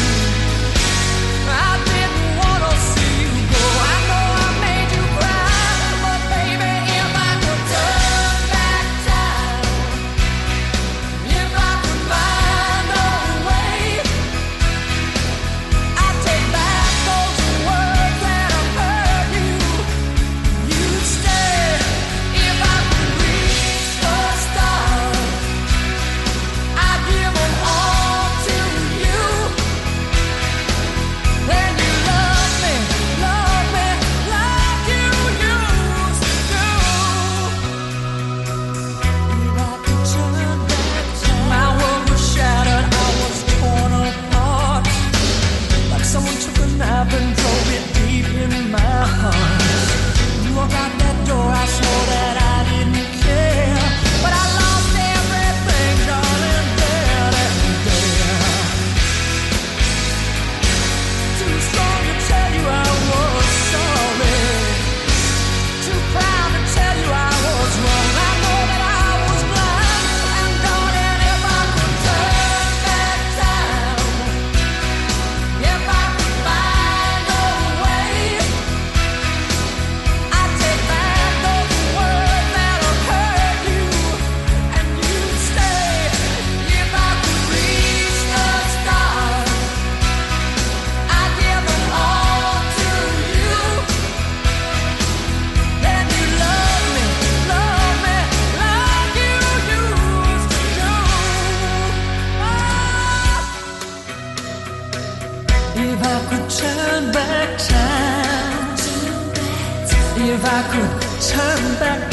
turn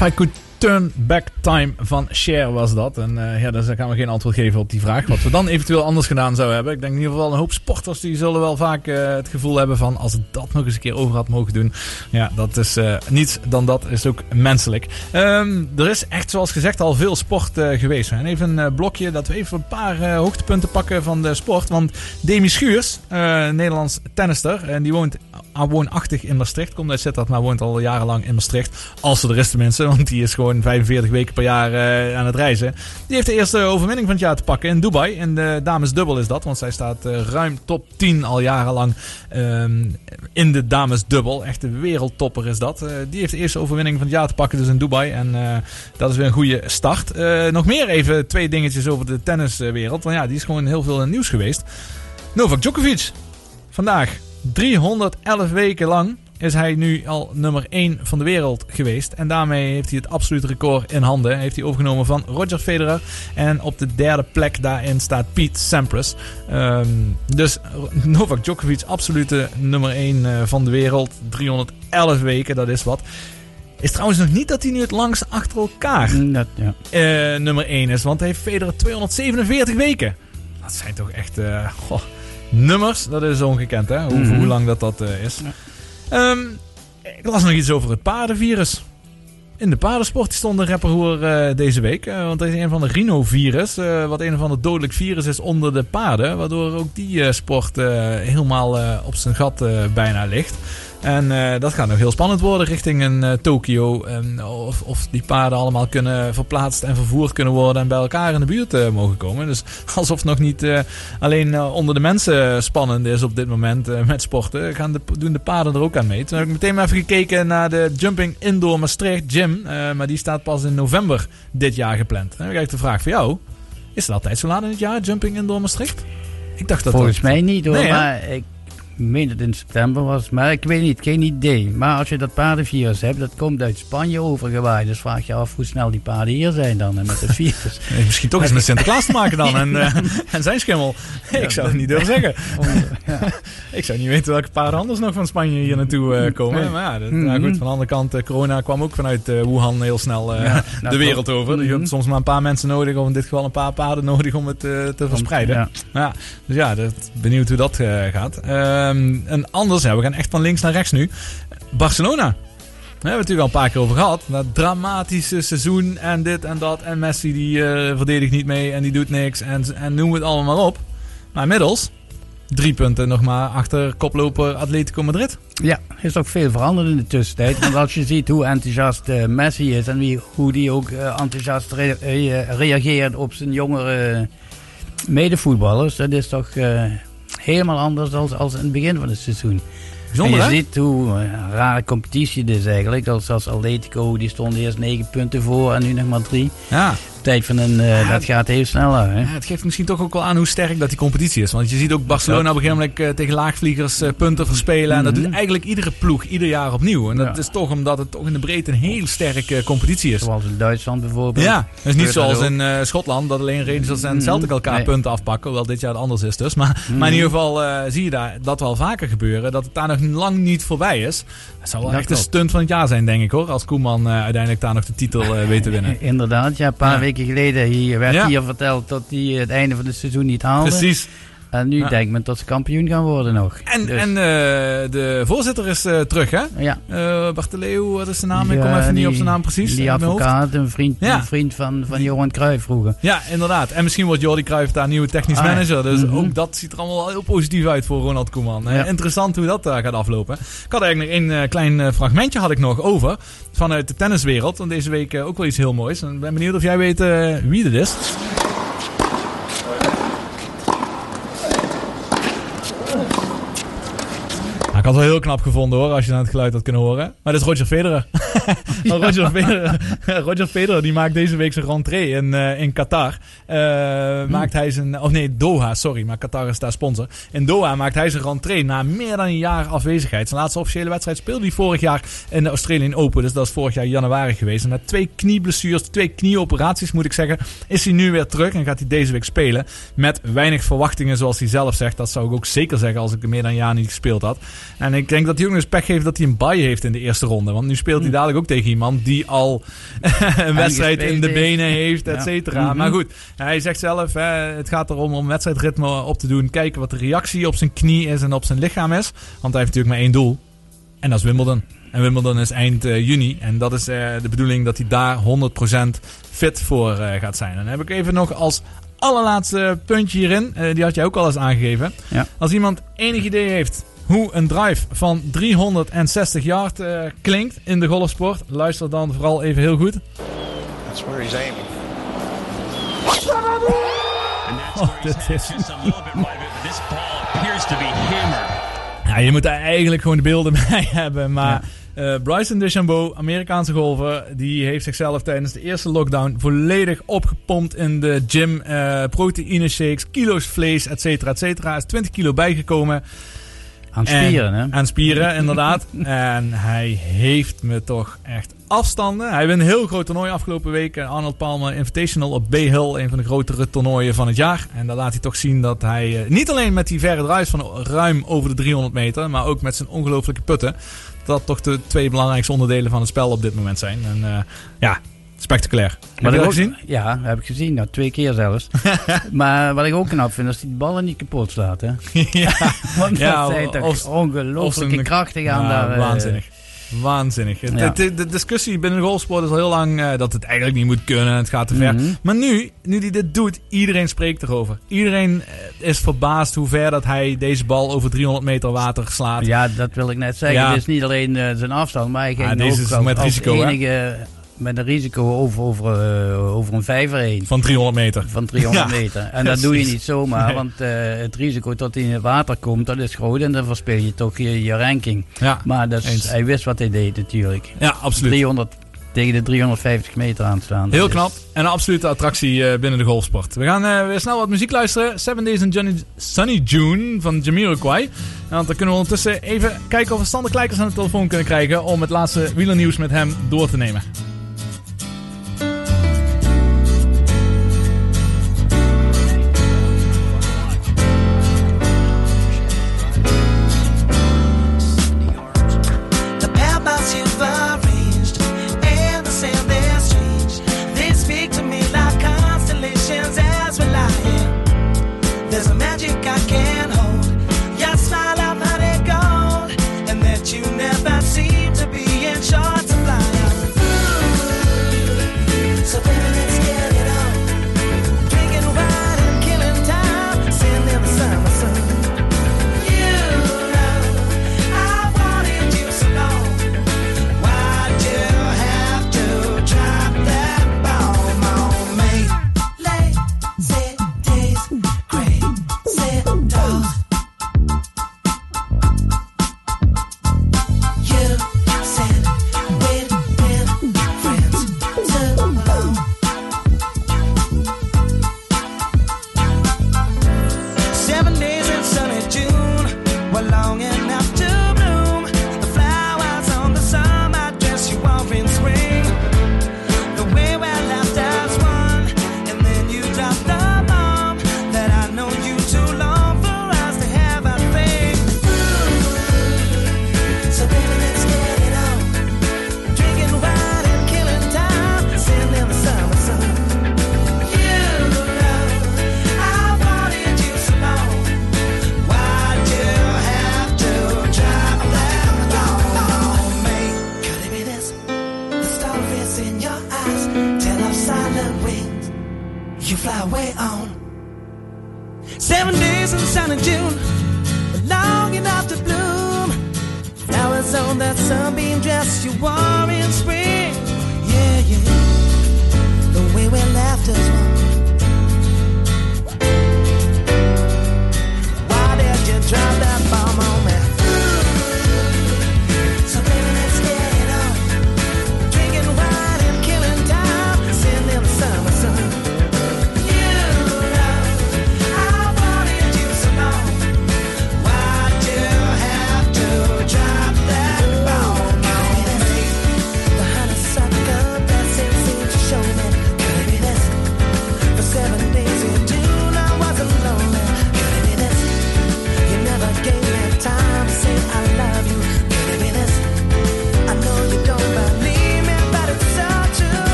If I Could Turn Back Time van Cher was dat. En eh, ja, dan gaan we geen antwoord geven op die vraag. Wat we dan eventueel anders gedaan zouden hebben. Ik denk in ieder geval een hoop sporters die zullen wel vaak eh, het gevoel hebben van... als ik dat nog eens een keer over had mogen doen. Ja, dat is eh, niets dan dat. Is ook menselijk. Ehm, er is echt zoals gezegd al veel sport geweest. En even een blokje dat we even een paar hoogtepunten pakken van de sport. Want Demi Schuurs, Nederlands tennister. En die woont ah, woonachtig in Maastricht. Komt uit Sittard, maar woont al jarenlang in Maastricht. Als ze is tenminste, want die is gewoon 45 weken per jaar eh, aan het reizen. Die heeft de eerste overwinning van het jaar te pakken in Dubai. In de damesdubbel is dat, want zij staat eh, ruim top 10 al jarenlang ehm, in de damesdubbel. Echt de wereldtopper is dat. Eh, die heeft de eerste overwinning van het jaar te pakken dus in Dubai. En dat is weer een goede start. Nog meer even twee dingetjes over de tenniswereld. Want ja, die is gewoon heel veel in nieuws geweest. Novak Djokovic. Vandaag 311 weken lang is hij nu al nummer 1 van de wereld geweest. En daarmee heeft hij het absolute record in handen. Heeft hij overgenomen van Roger Federer. En op de derde plek daarin staat Pete Sampras. Ehm, dus Novak Djokovic absolute nummer 1 eh, van de wereld. 311 weken, dat is wat. Is trouwens nog niet dat hij nu het langst achter elkaar Dat, ja. eh, nummer 1 is. Want hij heeft Federer 247 weken. Dat zijn toch echt eh, goh, nummers. Dat is ongekend hè. Hoe, Mhm. hoe lang dat dat is. Ehm, ik las nog iets over het paardenvirus. In de paardensport stond een rapperhoer eh deze week. eh, want er is een van de rhinovirus. eh, wat een of ander dodelijk virus is onder de paarden. Waardoor ook die sport helemaal op zijn gat bijna ligt. En eh, dat gaat nog heel spannend worden richting een eh, Tokio. En of, of die paarden allemaal kunnen verplaatst en vervoerd kunnen worden. En bij elkaar in de buurt eh, mogen komen. Dus alsof het nog niet eh, alleen onder de mensen spannend is op dit moment met sporten. Gaan de, doen de paarden er ook aan mee. Toen heb ik meteen maar even gekeken naar de Jumping Indoor Maastricht Gym. maar die staat pas in november dit jaar gepland. Dan heb ik eigenlijk de vraag voor jou. Is het altijd zo laat in het jaar, Jumping Indoor Maastricht? Ik dacht dat Volgens dat... mij niet hoor, Nee, maar ik meen dat het in september was. Maar ik weet niet, geen idee. Maar als je dat paardenvirus hebt, dat komt uit Spanje overgewaaid. Dus vraag je af hoe snel die paarden hier zijn dan en met het virus. Nee, misschien toch eens met Sinterklaas te maken dan en, eh, en zijn schimmel. ik zou het niet durven zeggen. ik zou niet weten welke paarden anders nog van Spanje hier naartoe eh, komen. Nee. Maar ja, dat, Mhm. nou goed, van de andere kant, eh, corona kwam ook vanuit Wuhan heel snel Ja, de wereld over. Dus je Mhm. hebt soms maar een paar mensen nodig, of in dit geval een paar paarden nodig om het te verspreiden. ja. Ja, dus ja, dat, benieuwd hoe dat gaat. Ehm, en anders, ja, we gaan echt van links naar rechts nu. Barcelona. Daar hebben we het natuurlijk al een paar keer over gehad. Dat dramatische seizoen en dit en dat. En Messi die eh, verdedigt niet mee en die doet niks. En, en noem het allemaal op. Maar inmiddels drie punten nog maar achter koploper Atletico Madrid. Ja, is ook veel veranderd in de tussentijd. Want als je ziet hoe enthousiast eh, Messi is en hoe die ook eh, enthousiast rea- reageert op zijn jongere medevoetballers, dat is toch helemaal anders dan als in het begin van het seizoen. Bijzonder, en je ziet hoe eh, een rare competitie dit is eigenlijk. Als, als Atletico, die stond eerst negen punten voor en nu nog maar drie. Ja. Tijd van een, eh, dat gaat heel snel. Hè? Ja, het geeft misschien toch ook wel aan hoe sterk dat die competitie is. Want je ziet ook Barcelona op een gegeven moment eh, tegen laagvliegers eh, punten verspelen. En dat Mhm. doet eigenlijk iedere ploeg ieder jaar opnieuw. En dat Ja. is toch omdat het toch in de breedte een heel sterke competitie is. Zoals in Duitsland bijvoorbeeld. Ja, het is niet zoals in Schotland dat alleen Rangers en Mhm. Celtic elkaar Nee. punten afpakken. Hoewel dit jaar het anders is dus. Maar, Mhm. maar in ieder geval zie je daar dat wel vaker gebeuren. Dat het daar nog lang niet voorbij is. Het zou wel Dat echt klopt. stunt van het jaar zijn denk ik hoor. Als Koeman eh, uiteindelijk daar nog de titel eh, weet te winnen. Inderdaad, ja, een paar Ja. weken geleden hier werd Ja. hier verteld dat hij het einde van het seizoen niet haalde. Precies. En nu Ja. denkt men dat ze kampioen gaan worden nog. En, Dus- en eh, de voorzitter is eh, terug hè? Ja. Barteleu, wat is zijn naam? ik kom even niet op zijn naam precies. Die advocaat, een vriend, Ja. een vriend van, van Johan Cruijff vroeger. Ja, inderdaad. En misschien wordt Jordi Cruijff daar nieuwe technisch Ah, manager. Dus Mhm. ook dat ziet er allemaal wel heel positief uit voor Ronald Koeman. Interessant hoe dat daar gaat aflopen. Ik had eigenlijk nog eh, klein fragmentje had ik nog over. Vanuit de tenniswereld. Want deze week ook wel iets heel moois. En ik ben benieuwd of jij weet wie dit is. Ik had het wel heel knap gevonden hoor, als je dan het geluid had kunnen horen. Maar dit is Roger Federer. Roger, Federer Roger Federer die maakt deze week zijn rentree in, eh, in Qatar. Eh, Maakt hij zijn, of nee, Doha, sorry, maar Qatar is daar sponsor. In Doha maakt hij zijn rentree na meer dan een jaar afwezigheid. Zijn laatste officiële wedstrijd speelde hij vorig jaar in de Australian Open. Dus dat is vorig jaar januari geweest. En met twee knieblessures, twee knieoperaties moet ik zeggen, is hij nu weer terug en gaat hij deze week spelen. Met weinig verwachtingen, zoals hij zelf zegt. Dat zou ik ook zeker zeggen als ik er meer dan een jaar niet gespeeld had. En ik denk dat hij ook nog eens pech heeft dat hij een bye heeft in de eerste ronde. Want nu speelt hij dadelijk ook tegen iemand die al een wedstrijd in de benen heeft, et cetera. Mhm. Maar goed, hij zegt zelf, hè, het gaat erom om wedstrijdritme op te doen. Kijken wat de reactie op zijn knie is en op zijn lichaam is. Want hij heeft natuurlijk maar één doel. En dat is Wimbledon. En Wimbledon is eind eh, juni. En dat is eh, de bedoeling dat hij daar 100% fit voor eh, gaat zijn. En dan heb ik even nog als allerlaatste puntje hierin. die had jij ook al eens aangegeven. Ja. Als iemand enig idee heeft hoe een drive van 360 yard eh, klinkt in de golfsport. Luister dan vooral even heel goed. That's where he's aiming. Oh, dit is... Just a little bit wide of it, but this ball appears to be hammered. Ja, je moet daar eigenlijk gewoon de beelden bij hebben. Maar eh, Bryson DeChambeau, Amerikaanse golfer, die heeft zichzelf tijdens de eerste lockdown volledig opgepompt in de gym. eh proteïne shakes, kilo's vlees, et cetera, et cetera. Is 20 kilo bijgekomen. Aan En- spieren, hè? Aan spieren, inderdaad. en hij heeft me toch echt afstanden. Hij wint een heel groot toernooi afgelopen week. Arnold Palmer Invitational op Bay Hill. Een van de grotere toernooien van het jaar. En daar laat hij toch zien dat hij eh, niet alleen met die verre drives van ruim over de 300 meter. Maar ook met zijn ongelooflijke putten. Dat toch de twee belangrijkste onderdelen van het spel op dit moment zijn. En eh, ja, spectaculair. Heb je ik dat ook- gezien? Ja, heb ik gezien. Nou, twee keer zelfs. maar wat ik ook knap vind, is dat die ballen niet kapot slaat. Hè? ja, Want Ja, dat zijn toch of- ongelooflijke krachten gaan Ja, daar. eh, Waanzinnig. Waanzinnig. Ja. De, de discussie binnen de golfsport is al heel lang eh, dat het eigenlijk niet moet kunnen. Het gaat te ver. Mhm. Maar nu, nu hij dit doet, iedereen spreekt erover. Iedereen eh, is verbaasd hoe ver dat hij deze bal over 300 meter water slaat. Ja, dat wil ik net zeggen. Ja. Het is niet alleen zijn afstand, maar hij ging Ah, deze ook is met als risico, hè? Met een risico over, over, eh, over een vijver heen. Van 300 meter. Van 300 Ja, meter. En dat doe je niet zomaar, Nee. want eh, het risico dat hij in het water komt, dat is groot. En dan verspeel je toch je, je ranking. Ja, maar dat is- hij wist wat hij deed natuurlijk. Ja, absoluut. 300, tegen de 350 meter aanstaan. Heel is- knap. En een absolute attractie eh, binnen de golfsport. We gaan eh, weer snel wat muziek luisteren. Seven Days in Johnny, Sunny June van Jamiroquai. Want dan kunnen we ondertussen even kijken of we Sander Kleikers aan de telefoon kunnen krijgen... om het laatste wielernieuws met hem door te nemen.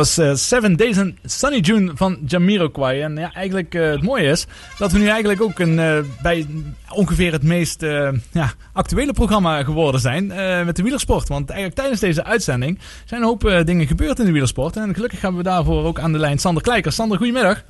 Was eh, Seven Days in Sunny June van Jamiroquai. En ja, eigenlijk eh, het mooie is dat we nu eigenlijk ook een, eh, bij ongeveer het meest ja, actuele programma geworden zijn met de wielersport. Want eigenlijk tijdens deze uitzending zijn een hoop dingen gebeurd in de wielersport. En gelukkig hebben we daarvoor ook aan de lijn Sander Kleikers. Sander, goedemiddag.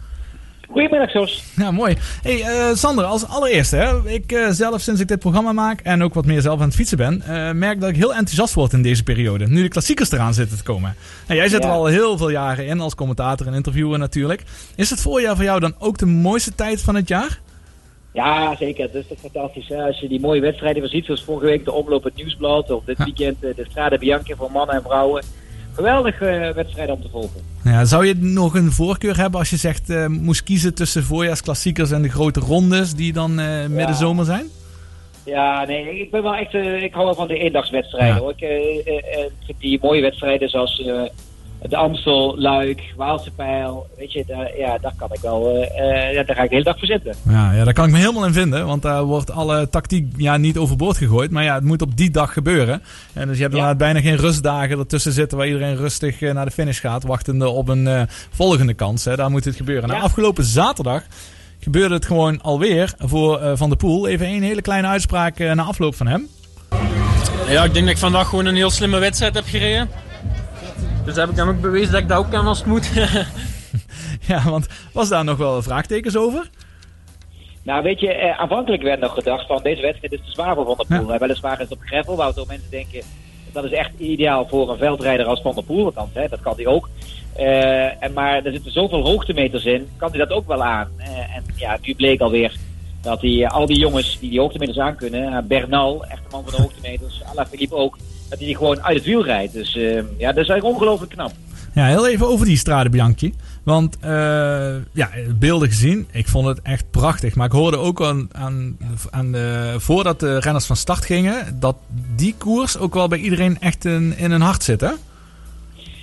Goedemiddag, Jos. Ja, mooi. Hey, eh, Sander, als allereerste, hè, ik eh, zelf sinds ik dit programma maak en ook wat meer zelf aan het fietsen ben, eh, merk dat ik heel enthousiast word in deze periode. Nu de klassiekers eraan zitten te komen. En jij zit Ja. er al heel veel jaren in als commentator en interviewer natuurlijk. Is het voorjaar voor jou dan ook de mooiste tijd van het jaar? Ja, zeker. Het is toch fantastisch. Hè? Als je die mooie wedstrijden weer ziet, zoals vorige week de omloop het Nieuwsblad. Of dit weekend de Strade Bianca voor mannen en vrouwen. Geweldige eh, wedstrijden om te volgen. Ja, zou je nog een voorkeur hebben als je zegt eh, moest kiezen tussen voorjaarsklassiekers en de grote rondes die dan eh midden zomer zijn? Ja, nee, ik ben wel echt, ik hou wel van de eendagswedstrijden hoor. Ik, die mooie wedstrijden zoals de Amstel, Luik, Waalse Pijl, weet je, daar, ja, daar kan ik wel, eh, eh, ja, daar ga ik de hele dag voor zitten. Ja, ja, daar kan ik me helemaal in vinden. Want daar wordt alle tactiek ja, niet overboord gegooid. Maar ja, het moet op die dag gebeuren. En dus je hebt inderdaad bijna geen rustdagen ertussen zitten... waar iedereen rustig eh, naar de finish gaat... wachtende op een eh, volgende kans. Hè. Daar moet het gebeuren. Nou, afgelopen zaterdag gebeurde het gewoon alweer voor eh, Van der Poel. Even een hele kleine uitspraak eh, na afloop van hem. Ja, ik denk dat ik vandaag gewoon een heel slimme wedstrijd heb gereden. Dus heb ik hem ook bewezen dat ik dat ook kan als het moet. Ja, want was daar nog wel vraagtekens over? Nou, weet je, eh, aanvankelijk werd nog gedacht van deze wedstrijd is te zwaar voor Van der Poel. Eh, Weliswaar is het op gravel, waardoor mensen denken dat is echt ideaal voor een veldrijder als Van der Poel. Althans, hè, dat kan hij ook. Eh, en, maar er zitten zoveel hoogtemeters in, kan hij dat ook wel aan. Eh, en ja, nu bleek alweer dat hij, eh, al die jongens die die hoogtemeters aan kunnen, eh, Bernal, echt een man van de hoogtemeters, Alaphilippe ook, dat hij die gewoon uit het wiel rijdt. Dus eh, ja, dat is eigenlijk ongelooflijk knap. Ja, heel even over die Strade Bianchi. Want eh, ja, beelden gezien, ik vond het echt prachtig. Maar ik hoorde ook aan, aan, aan de, voordat de renners van start gingen, dat die koers ook wel bij iedereen echt in, in hun hart zit, hè?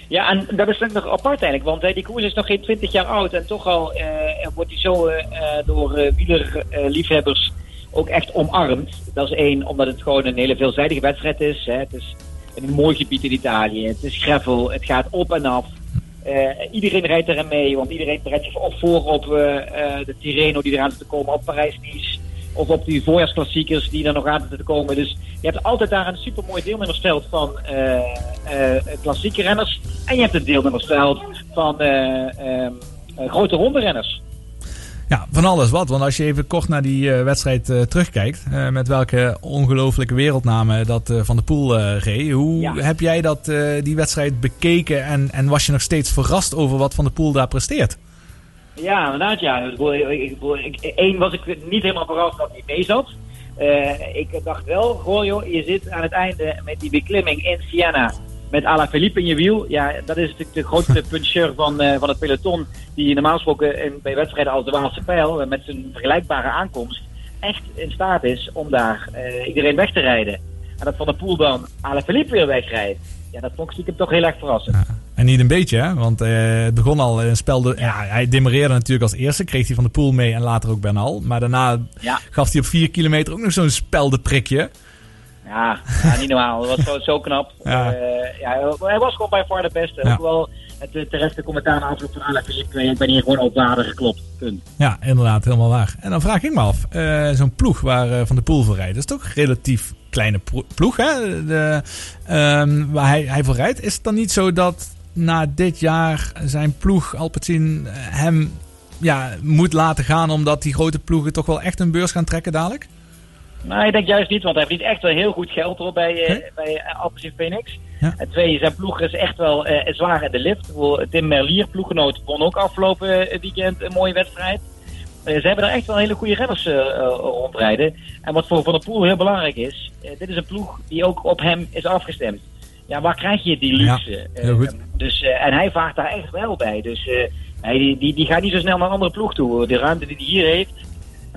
Ja, en dat is nog apart eigenlijk, want hè, die koers is nog geen 20 jaar oud en toch al eh, wordt die zo eh, eh, door eh, wielerliefhebbers ook echt omarmd. Dat is één, omdat het gewoon een hele veelzijdige wedstrijd is. Hè. Het is een mooi gebied in Italië, het is gravel, het gaat op en af. Eh, iedereen rijdt erin mee, want iedereen rijdt zich of voor op eh, eh, de Tirreno die eraan zit te komen, op Parijs-Nice. Of op die voorjaarsklassiekers die er nog aan zitten te komen. Dus je hebt altijd daar een supermooi deelnemersveld van eh, klassieke renners. En je hebt een deelnemersveld van eh, ehm, eh, grote ronde renners. Ja, van alles wat. Want als je even kort naar die eh, wedstrijd eh, terugkijkt, eh, met welke ongelooflijke wereldnamen dat Van der Poel reed. Hoe heb jij dat, die wedstrijd bekeken en, en was je nog steeds verrast over wat Van der Poel daar presteert? Ja, inderdaad. Ja. Eén was ik niet helemaal verrast dat hij mee zat. Ik dacht wel, goh joh, je zit aan het einde met die beklimming in Siena. Met Alaphilippe in je wiel. Ja, dat is natuurlijk de grootste puncheur van, eh, van het peloton. Die normaal gesproken in, bij wedstrijden als de Waalse Pijl, eh, met zijn vergelijkbare aankomst, echt in staat is om daar eh, iedereen weg te rijden. En dat Van der Poel dan Alaphilippe weer wegrijdt. Ja, dat vond ik stiekem toch heel erg verrassend. En niet een beetje, hè? Want het begon al een spel. De, ja, hij demereerde natuurlijk als eerste, kreeg hij van de pool mee en later ook Bernal. Maar daarna Ja. gaf hij op vier kilometer ook nog zo'n speldenprikje. Ja, ja, niet normaal. Dat was zo, zo knap. Ja. Eh, ja, hij was gewoon bij far de beste. Ja. Ook wel het eh, terechte commentaar na afloop van Philippe. Ik ben hier gewoon op waarde geklopt. Punt. Ja, inderdaad, helemaal waar. En dan vraag ik me af, eh, zo'n ploeg waar Van de Poel voor rijdt, dat is toch een relatief kleine ploeg, hè? De, ehm, waar hij, hij voor rijdt. Is het dan niet zo dat na dit jaar zijn ploeg Alpecin hem ja, moet laten gaan, omdat die grote ploegen toch wel echt een beurs gaan trekken dadelijk? Nou, ik denk juist niet, want hij verdient echt wel heel goed geld hoor, bij, eh bij Alpecin Phoenix. En twee, zijn ploeg is echt wel eh, zwaar in de lift. Tim Merlier, ploeggenoot, won ook afgelopen eh, weekend een mooie wedstrijd. Eh, ze hebben er echt wel hele goede renners eh, eh, rondrijden. En wat voor Van der Poel heel belangrijk is, eh, dit is een ploeg die ook op hem is afgestemd. Ja, waar krijg je die luxe? Ja. Eh, dus, eh, en hij vaart daar echt wel bij. Dus eh, hij, die, die, die gaat niet zo snel naar een andere ploeg toe. De ruimte die hij hier heeft,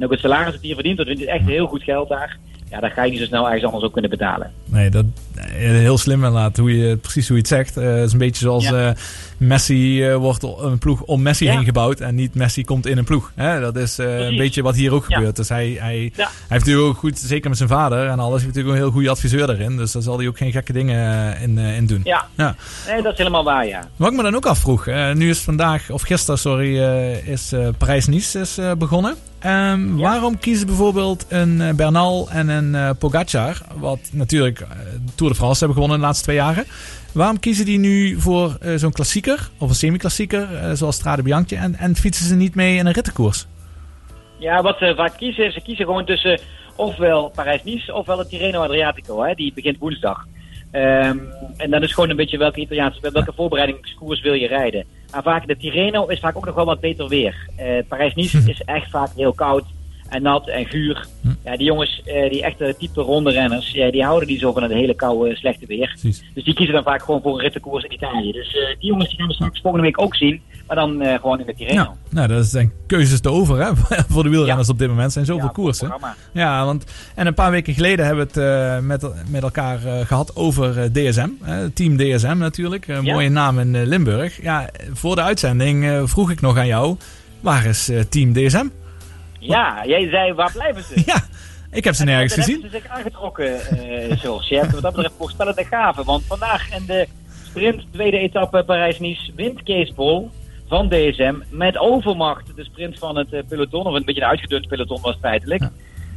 en ook het salaris dat hij verdient, dat vindt echt heel goed geld daar. ja, dan ga je niet zo snel ergens anders ook kunnen betalen. Nee, dat eh, heel slim inderdaad. Hoe je, precies hoe je het zegt. Eh, Het is een beetje zoals Ja. eh, Messi wordt een ploeg om Messi Ja. heen gebouwd. En niet Messi komt in een ploeg. Hè? Dat is een beetje wat hier ook Ja. gebeurt. Dus hij, hij, heeft natuurlijk ook goed, zeker met zijn vader en alles, heeft natuurlijk ook een heel goede adviseur erin. Dus daar zal hij ook geen gekke dingen in, in doen. Ja. ja. Nee, dat is helemaal waar, ja. Wat ik me dan ook afvroeg, nu is vandaag, of gisteren, sorry, is Parijs-Nice is, eh, Ehm, Waarom kiezen bijvoorbeeld een eh, Bernal en een eh Pogacar, wat natuurlijk eh, Tour de France hebben gewonnen de laatste twee jaren. Waarom kiezen die nu voor zo'n klassieker, of een semi-klassieker, zoals Strade Bianchi, en, en fietsen ze niet mee in een rittenkoers? Ja, wat ze vaak kiezen, ze kiezen gewoon tussen ofwel Parijs-Nice ofwel het Tirreno Adriatico. Hè, die begint woensdag. Ehm, en dan is gewoon een beetje welke Italiaanse, welke voorbereidingskoers wil je rijden. Maar vaak de Tirreno is vaak ook nog wel wat beter weer. Eh, Parijs-Nice is echt vaak heel koud en nat en guur. Ja, die jongens, eh, die echte type ronde renners, ja, die houden niet zo van het hele koude, slechte weer. Dus die kiezen dan vaak gewoon voor een rittenkoers in Italië. Dus eh, die jongens die gaan we straks volgende week ook zien. Maar dan eh, gewoon in de Tirreno. Nou, nou, dat ik keuzes te over hè, voor de wielrenners op dit moment. Er zijn zoveel Ja, koersen. Ja, want en een paar weken geleden hebben we het eh, met, met elkaar eh, gehad over DSM. team DSM natuurlijk. Een Ja. mooie naam in Limburg. Ja, voor de uitzending vroeg ik nog aan jou. Waar is team DSM? Ja, jij zei, waar blijven ze? Ja, ik heb ze nergens En gezien. hebben ze zich aangetrokken, George. Je hebt wat dat betreft voorspellende gaven. Want vandaag in de sprint, tweede etappe Parijs-Nice, wint Kees Bol van DSM met overmacht de sprint van het eh, peloton. Of een beetje een uitgedund peloton was feitelijk.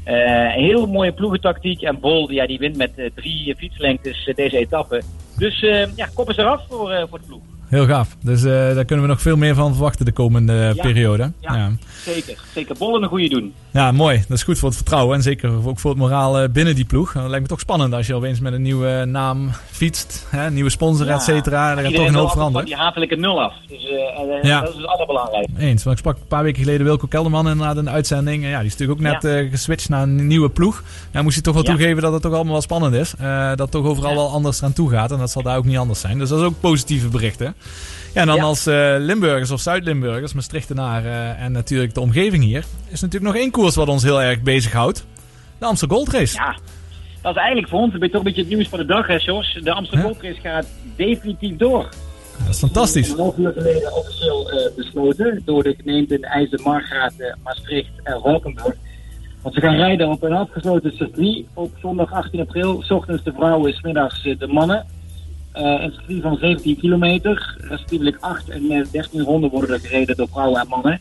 Eh, een heel mooie ploegentactiek. En Bol ja, die wint met eh, drie fietslengtes eh, deze etappe. Dus eh, ja, kop is eraf voor, eh, voor de ploeg. Heel gaaf. Dus eh, daar kunnen we nog veel meer van verwachten de komende eh, Ja. periode. Ja. ja. Zeker. Zeker Bol een goede doen. Ja, mooi. Dat is goed voor het vertrouwen en zeker ook voor het moraal eh, binnen die ploeg. Dat lijkt me toch spannend als je opeens met een nieuwe naam fietst. Hè, nieuwe sponsor, Ja. et cetera. Daar gaat toch een hoop veranderen. Die hatelijke nul af. Dus Ja. dat is het allerbelangrijkste. Eens, want ik sprak een paar weken geleden Wilco Kelderman inderdaad in de uitzending. En Ja, die is natuurlijk ook net geswitcht naar een nieuwe ploeg. Nou moest hij toch wel toegeven dat het toch allemaal wel spannend is. Dat het toch overal wel anders aan toe gaat. En dat zal daar ook niet anders zijn. Dus dat is ook positieve berichten. Ja, en dan Ja. als eh, Limburgers of Zuid-Limburgers, Maastrichtenaren eh, en natuurlijk de omgeving hier... is natuurlijk nog één koers wat ons heel erg bezighoudt. De Amsterdam Gold Race. Ja, dat is eigenlijk voor ons een beetje, toch een beetje het nieuws van de dag, hè, Jos. De Amsterdam Gold Race gaat definitief door. Dat is fantastisch. Een half uur geleden officieel eh, besloten door de gemeenten IJzer, Margraat, Maastricht en Valkenburg. Want ze gaan rijden op een afgesloten circuit op zondag 18 april. S ochtends de vrouwen, s middags de mannen. Eh, een circuit van 17 kilometer. Respectievelijk 8 en eh, 13 ronden worden er gereden door vrouwen en mannen.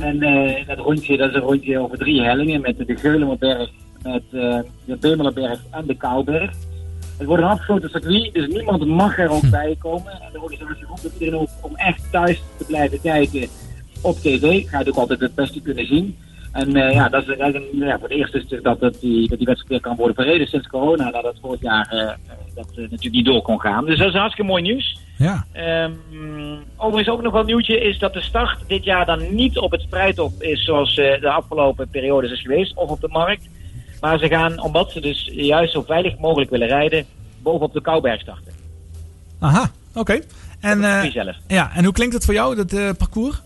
En eh, dat rondje, dat is een rondje over drie hellingen met de Geulemerberg, met eh, de Bemelerberg en de Kouberg. Het wordt een afgesloten circuit, dus niemand mag er ook bij komen. En de organisatie roept iedereen ook om echt thuis te blijven kijken op tv. Ga je ook altijd het beste kunnen zien. En eh, ja, dat is een- ja, voor het eerst is het dat, het die, dat die wedstrijd weer kan worden verreden sinds corona. Nadat het vorig jaar eh, dat eh, natuurlijk niet door kon gaan. Dus dat is hartstikke mooi nieuws. Ja. Ehm, overigens ook nog wel een nieuwtje is dat de start dit jaar dan niet op het strijdop is zoals de afgelopen periodes is geweest of op de markt. Maar ze gaan, omdat ze dus juist zo veilig mogelijk willen rijden, bovenop de Kouberg starten. Aha, oké. En, circuit zelf. ja, en hoe klinkt het voor jou, dat parcours?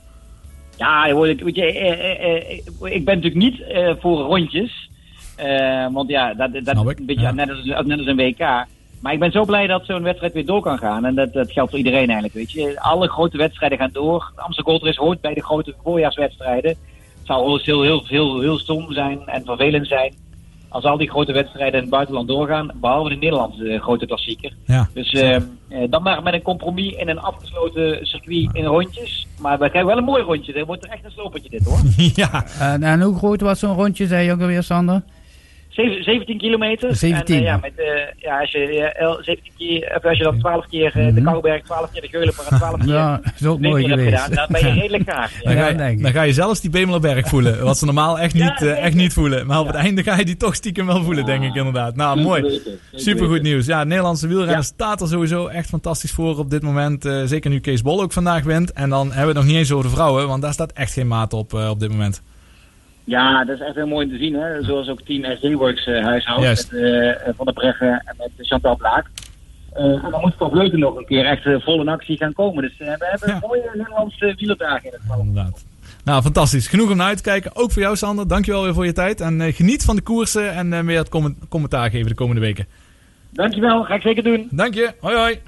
Ja, weet je, eh, eh, eh, ik ben natuurlijk niet eh, voor rondjes. Eh, want ja, dat, dat is een beetje net, als, net als een WK. Maar ik ben zo blij dat zo'n wedstrijd weer door kan gaan. En dat, dat geldt voor iedereen eigenlijk, weet je. Alle grote wedstrijden gaan door. Amsterdam Gold Race hoort bij de grote voorjaarswedstrijden. Het zou heel, heel, heel, heel stom zijn en vervelend zijn als al die grote wedstrijden in het buitenland doorgaan. Behalve de Nederlandse eh, grote klassieker. Ja. Dus eh, eh, dan maar met een compromis in een afgesloten circuit in rondjes. Maar we krijgen wel een mooi rondje. Dit wordt echt een slopertje dit hoor. ja. En, en hoe groot was zo'n rondje, zei je ook alweer, Sander? Zeven- 17 kilometer. 17, En, eh, ja, ja. met, eh, ja, als, je, eh, el- 17 keer, of als je dan 12 keer eh, de Kouberg, 12 keer de Geulenberg en 12 keer Mhm. Ja, is ook de mooi geweest. gedaan, dan ben je redelijk. Dan, ga je, dan ga je zelfs die Bemelerberg voelen. Wat ze normaal echt niet, echt niet voelen. Maar op het einde ga je die toch stiekem wel voelen, denk ik inderdaad. Nou, mooi. Supergoed nieuws. Ja, Nederlandse wielrennen staat er sowieso echt fantastisch voor op dit moment. Eh, zeker nu Kees Bol ook vandaag wint. En dan hebben we het nog niet eens over de vrouwen, want daar staat echt geen maat op op dit moment. Ja, dat is echt heel mooi om te zien. Hè? Zoals ook team SD Works eh, huishoudt. Juist. Met eh, Van der Breggen en met Chantal Blaak. Eh, en dan moet Van Vleuten nog een keer echt vol in actie gaan komen. Dus we hebben een mooie Nederlandse wielerdagen in het veld. Inderdaad. Nou, fantastisch. Genoeg om naar uit te kijken. Ook voor jou, Sander. Dankjewel weer voor je tijd. En geniet van de koersen en meer het comment- commentaar geven de komende weken. Dankjewel, ga ik zeker doen. Dank je. Hoi, hoi.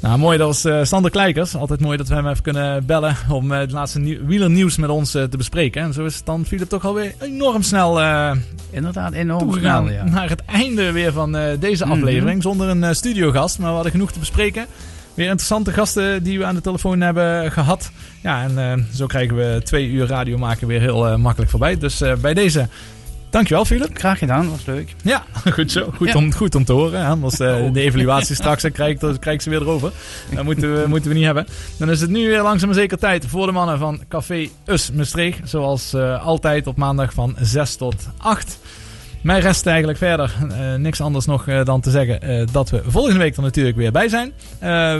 Nou, mooi. Dat was eh, Sander Kleikers. Altijd mooi dat we hem even kunnen bellen om eh, het laatste nieuw- wielernieuws met ons eh, te bespreken. En zo is het dan Philip toch alweer enorm snel eh Inderdaad, enorm snel, ja. naar het einde weer van eh, deze Mhm. aflevering. Zonder een eh, studiogast, maar we hadden genoeg te bespreken. Weer interessante gasten die we aan de telefoon hebben gehad. Ja, en eh, zo krijgen we twee uur radio maken weer heel eh, makkelijk voorbij. Dus eh, bij deze, dankjewel Philip. Graag gedaan, was leuk. Ja, goed zo. Goed, Ja. om, goed om te horen. Anders eh, de evaluatie straks, dan krijg, ik, dan krijg ik ze weer erover. Dat moeten we, moeten we niet hebben. Dan is het nu weer langzaam maar zeker tijd voor de mannen van Café Us Maastricht. Zoals eh, altijd op maandag van 6 tot 8. Mij rest eigenlijk verder eh, niks anders nog dan te zeggen dat we volgende week er natuurlijk weer bij zijn.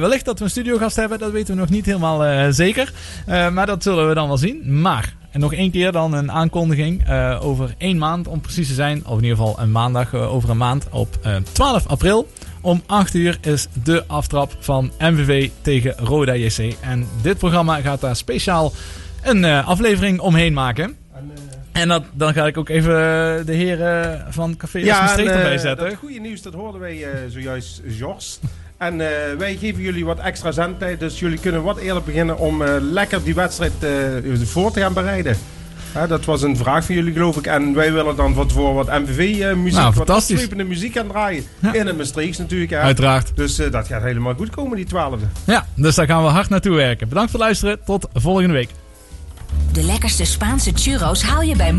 Wellicht dat we een studiogast hebben, dat weten we nog niet helemaal zeker. Maar dat zullen we dan wel zien. Maar, en nog één keer dan een aankondiging eh, over één maand om precies te zijn. Of in ieder geval een maandag eh, over een maand op eh, 12 april. Om 8 uur is de aftrap van MVV tegen Roda JC. En dit programma gaat daar speciaal een eh, aflevering omheen maken. En dat, dan ga ik ook even eh, de heren van Café ja, eh, erbij zetten. Dat goede nieuws, dat hoorden wij eh, zojuist, Jos. En eh, wij geven jullie wat extra zendtijd, dus jullie kunnen wat eerder beginnen om eh, lekker die wedstrijd eh, voor te gaan bereiden. Hè, dat was een vraag van jullie, geloof ik. En wij willen dan van tevoren wat MVV-muziek, Nou, wat afslepende muziek gaan draaien. In het Maastrichts natuurlijk. Hè. Uiteraard. Dus eh, dat gaat helemaal goed komen, die twaalfde. Ja, dus daar gaan we hard naartoe werken. Bedankt voor het luisteren. Tot volgende week. De lekkerste Spaanse churros haal je bij